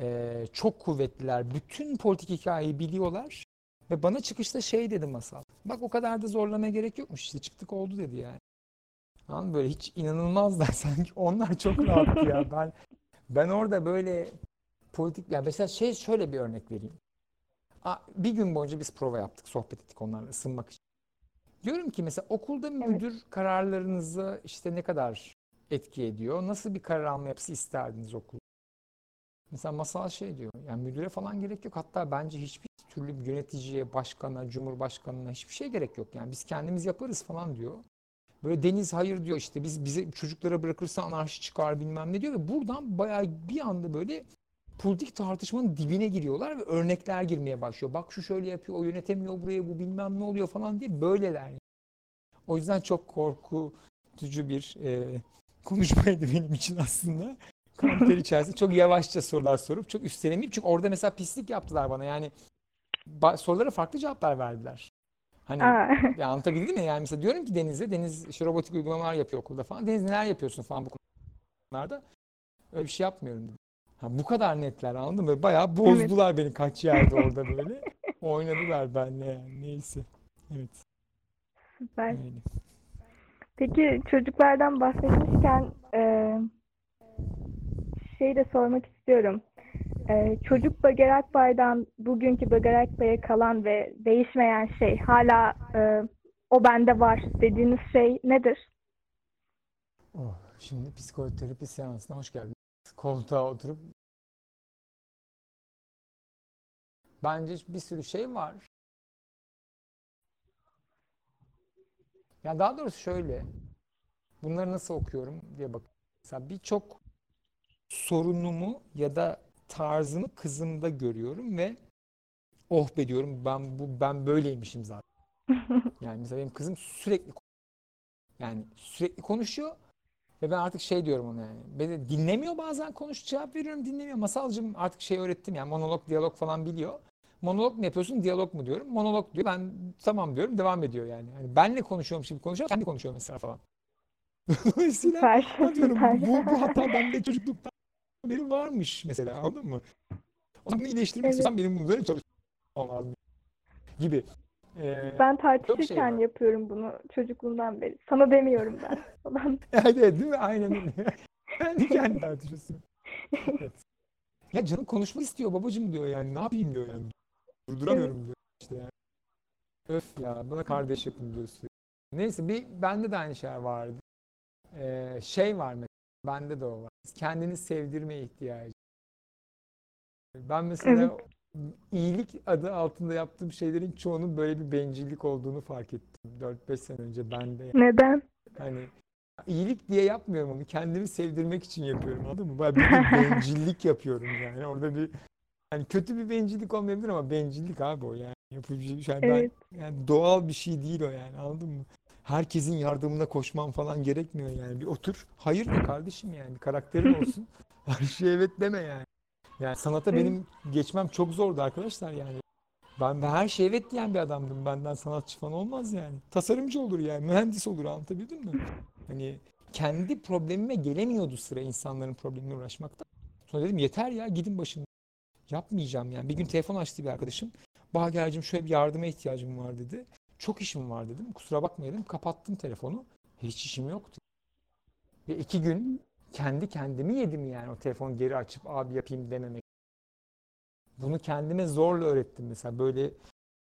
Ee, çok kuvvetliler. Bütün politik hikayeyi biliyorlar. Ve bana çıkışta şey dedi masal. Bak o kadar da zorlamaya gerek yokmuş işte çıktık oldu dedi yani. Mı? Böyle hiç inanılmazlar [LAUGHS] sanki. Onlar çok rahattı ya. [LAUGHS] Ben ben orada böyle politik ya mesela şey şöyle bir örnek vereyim. Aa, Bir gün boyunca biz prova yaptık, sohbet ettik onlarla ısınmak için. Diyorum ki mesela okulda müdür kararlarınızı işte ne kadar etki ediyor? Nasıl bir karar alma yapısı isterdiniz okul? Mesela masal şey diyor. Yani müdüre falan gerek yok. Hatta bence hiçbir türlü yöneticiye, başkana, cumhurbaşkanına hiçbir şey gerek yok. Yani biz kendimiz yaparız falan diyor. Böyle Deniz hayır diyor işte biz bize çocuklara bırakırsa anarşi çıkar bilmem ne diyor ve buradan bayağı bir anda böyle politik tartışmanın dibine giriyorlar ve örnekler girmeye başlıyor. Bak şu şöyle yapıyor, o yönetemiyor buraya, bu bilmem ne oluyor falan diye böyleler. O yüzden çok korkutucu bir e, konuşmaydı benim için aslında. Kanter içerisinde çok yavaşça sorular sorup çok üstlenemeyip çünkü orada mesela pislik yaptılar bana yani sorulara farklı cevaplar verdiler. Hani ya anlatabildim mi? Yani mesela diyorum ki Deniz'e, Deniz işte robotik uygulamalar yapıyor okulda falan. Deniz neler yapıyorsun falan bu konularda. Öyle bir şey yapmıyorum dedi. Ha, bu kadar netler anladın mı? Bayağı bozdular beni kaç yerde orada böyle. Oynadılar benimle yani neyse. Evet süper. öyle. Peki çocuklardan bahsetmişken e, şey de sormak istiyorum. E, çocuk Bager Akbay'dan bugünkü Bager Akbay'a kalan ve değişmeyen şey hala e, o bende var dediğiniz şey nedir? Oh, şimdi psikoterapi seansına hoş geldin. Koltuğa oturup bence bir sürü şey var. Ya daha doğrusu şöyle. Bunları nasıl okuyorum diye bak. Mesela birçok sorunumu ya da tarzımı kızımda görüyorum ve oh be diyorum ben bu ben böyleymişim zaten. [LAUGHS] Yani mesela benim kızım sürekli yani sürekli konuşuyor ve ben artık şey diyorum ona yani. Beni dinlemiyor bazen konuş cevap veriyorum dinlemiyor. Masalcığım artık şey öğrettim yani monolog diyalog falan biliyor. Monolog mu yapıyorsun diyalog mu diyorum. Monolog diyor. Ben tamam diyorum devam ediyor yani. yani benle konuşuyormuş gibi konuşuyor. Kendi konuşuyor mesela falan. [LAUGHS] Dolayısıyla diyorum bu, bu hata bende çocukluktan beri varmış mesela anladın mı? O zaman bunu iyileştirmek Evet. istiyorsan benim bunları çalışmam lazım gibi. Ee, Ben şey tartışırken var. yapıyorum bunu çocukluğumdan beri. Sana demiyorum ben [LAUGHS] falan. [LAUGHS] Evet, evet değil mi? Aynen öyle. [LAUGHS] Kendi kendi tartışıyorsun. Evet. Ya canım konuşmak istiyor babacığım diyor yani. Ne yapayım diyor yani. Durduramıyorum diyor işte yani. Öf ya bana kardeş yapın diyorsun. Neyse bir bende de aynı şey vardı. Ee, şey var mesela. Bende de o var. Kendini sevdirme ihtiyacı. Ben mesela iyilik adı altında yaptığım şeylerin çoğunun böyle bir bencillik olduğunu fark ettim. 4-5 sene önce bende. yani. Neden? Hani iyilik diye yapmıyorum onu. Kendimi sevdirmek için yapıyorum. Anladın mı? Ben bir [LAUGHS] bencillik yapıyorum yani. Orada bir hani kötü bir bencillik olmayabilir ama bencillik abi o yani. Yapıcı bir şey. Ben, Evet. yani doğal bir şey değil o yani. Anladın mı? Herkesin yardımına koşman falan gerekmiyor yani. Bir otur. Hayır de kardeşim yani. Bir karakterin olsun. [LAUGHS] Her şeye evet deme yani. Yani sanata benim geçmem çok zordu arkadaşlar yani. Ben, ben her şeye evet diyen bir adamdım. Benden sanatçı falan olmaz yani. Tasarımcı olur yani. Mühendis olur anlatabildim mi? Hani kendi problemime gelemiyordu sıra insanların problemine uğraşmakta. Sonra dedim yeter ya gidin başımdan. Yapmayacağım yani. Bir gün telefon açtı bir arkadaşım. Bager'cim şöyle bir yardıma ihtiyacım var dedi. Çok işim var dedim. Kusura bakma dedim. Kapattım telefonu. Hiç işim yoktu. Ve iki gün kendi kendimi yedim yani o telefonu geri açıp abi yapayım dememek. Bunu kendime zorla öğrettim mesela. Böyle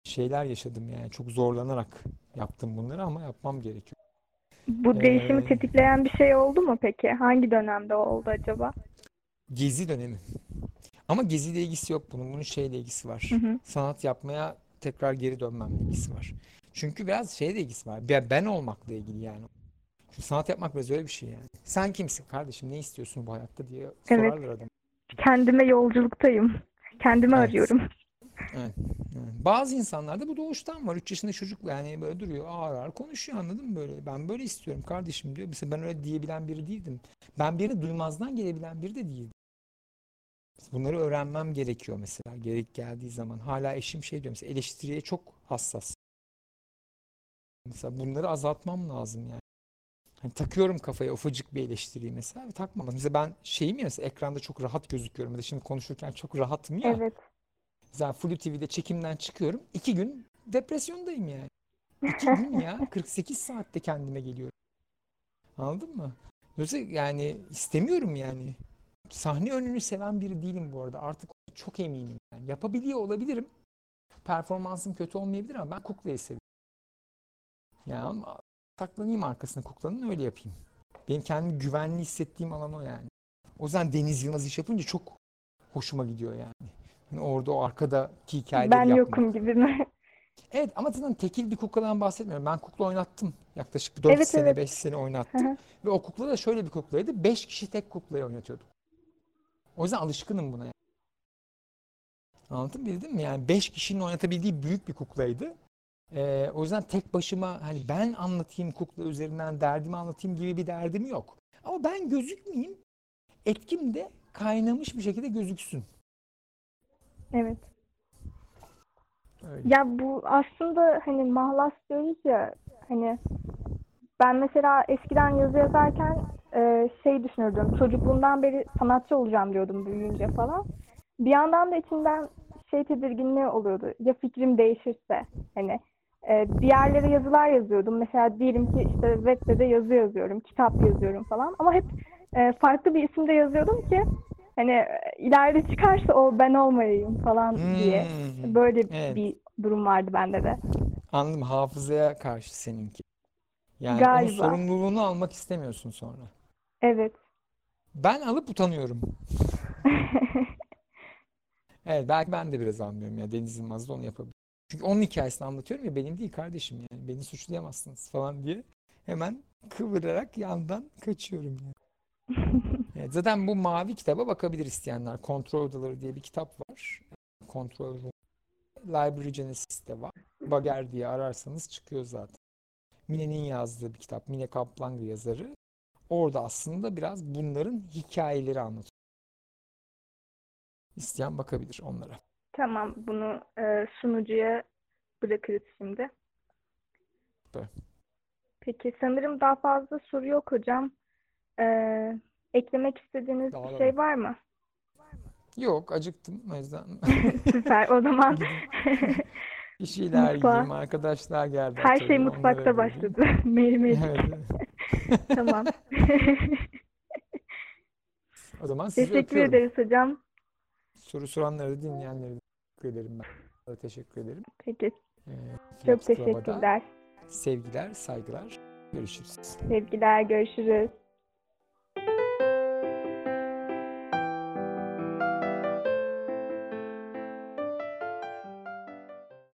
şeyler yaşadım yani. Çok zorlanarak yaptım bunları ama yapmam gerekiyor. Bu değişimi Ee, tetikleyen bir şey oldu mu peki? Hangi dönemde oldu acaba? Gezi dönemi. Ama geziyle ilgisi yok bunun. Bunun şeyle ilgisi var. Hı hı. Sanat yapmaya tekrar geri dönmemle ilgisi var. Çünkü biraz şeyle ilgisi var. Ben olmakla ilgili yani. Çünkü sanat yapmak biraz öyle bir şey yani. Sen kimsin kardeşim? Ne istiyorsun bu hayatta diye Evet. sorarlar adam. Kendime yolculuktayım. Kendimi Evet. arıyorum. Evet. evet. Bazı insanlarda bu doğuştan var. 3 yaşında çocuk yani böyle duruyor ağır ağır konuşuyor anladın mı böyle? Ben böyle istiyorum kardeşim diyor. Mesela ben öyle diyebilen biri değildim. Ben birini duymazdan gelebilen biri de değildim. Bunları öğrenmem gerekiyor mesela gerek geldiği zaman. Hala eşim şey diyor mesela eleştiriye çok hassas. Mesela bunları azaltmam lazım yani. Hani takıyorum kafaya ufacık bir eleştiriyi mesela ve takmam. Mesela ben şeyim ya mesela ekranda çok rahat gözüküyorum. Ya da şimdi konuşurken çok rahatım ya. Evet. Mesela Flu TV'de çekimden çıkıyorum. İki gün depresyondayım yani. İki [LAUGHS] gün ya. 48 saatte kendime geliyorum. Anladın mı? Dolayısıyla yani istemiyorum yani. Sahne önünü seven biri değilim bu arada. Artık çok eminim. Yani yapabiliyor olabilirim. Performansım kötü olmayabilir ama ben kuklayı seviyorum. Yani saklanayım arkasına kuklanın öyle yapayım. Benim kendimi güvenli hissettiğim alan o yani. O yüzden Deniz Yılmaz iş yapınca çok hoşuma gidiyor yani. Hani orada o arkadaki hikayeleri Ben yapmak. yokum gibi mi? [LAUGHS] Evet ama zaten tekil bir kukladan bahsetmiyorum. Ben kukla oynattım. Yaklaşık 4 Evet, sene, evet. 5 sene oynattım. hı. Ve o kukla da şöyle bir kuklaydı. 5 kişi tek kuklayı oynatıyorduk. O yüzden alışkınım buna. yani. Bildin mi? Yani 5 kişinin oynatabildiği büyük bir kuklaydı. Ee, o yüzden tek başıma hani ben anlatayım kukla üzerinden derdimi anlatayım gibi bir derdim yok. Ama ben gözükmeyeyim. Etkim de kaynamış bir şekilde gözüksün. Evet. Öyle. Ya bu aslında hani mahlas diyoruz ya hani ben mesela eskiden yazı yazarken e, şey düşünürdüm. Çocukluğumdan beri sanatçı olacağım diyordum büyüyünce falan. Bir yandan da içimden şey tedirginliği oluyordu. Ya fikrim değişirse hani e, bir yerlere yazılar yazıyordum. Mesela diyelim ki işte Wattpad'de yazı yazıyorum, kitap yazıyorum falan. Ama hep e, farklı bir isimde yazıyordum ki hani e, ileride çıkarsa o ben olmayayım falan diye. Hmm. Böyle Evet. bir durum vardı bende de. Anladım. Hafızaya karşı seninki. Yani onun Galiba. sorumluluğunu almak istemiyorsun sonra. Evet. Ben alıp utanıyorum. [LAUGHS] Evet belki ben de biraz anlıyorum ya Deniz Yılmaz da onu yapabilir. Çünkü onun hikayesini anlatıyorum ya benim değil kardeşim yani beni suçlayamazsınız falan diye hemen kıvırarak yandan kaçıyorum yani. [LAUGHS] Evet, zaten bu mavi kitaba bakabilir isteyenler. Kontrol Odaları diye bir kitap var. Kontrol. Library Genesis'te var. Bager diye ararsanız çıkıyor zaten. Mine'nin yazdığı bir kitap. Mine Kaplan yazarı. Orada aslında biraz bunların hikayeleri anlatıyor. İsteyen bakabilir onlara. Tamam, bunu e, sunucuya bırakırız şimdi. Süper. Peki sanırım daha fazla soru yok hocam. E, eklemek istediğiniz bir Dağılalım. şey var mı? Yok acıktım o yüzden [LAUGHS] [LAUGHS] Süper. O zaman [LAUGHS] bir şeyler Mutfağa. yiyeyim. Arkadaşlar geldi her şey mutfakta başladı. Meri meri. Evet. Tamam. O zaman sizi Teşekkür öpüyorum. ederiz hocam. Soru soranları dinleyenleri ederim ben. Teşekkür ederim. Peki. Ee, Çok teşekkürler. Sevgiler, saygılar. Görüşürüz. Sevgiler. Görüşürüz.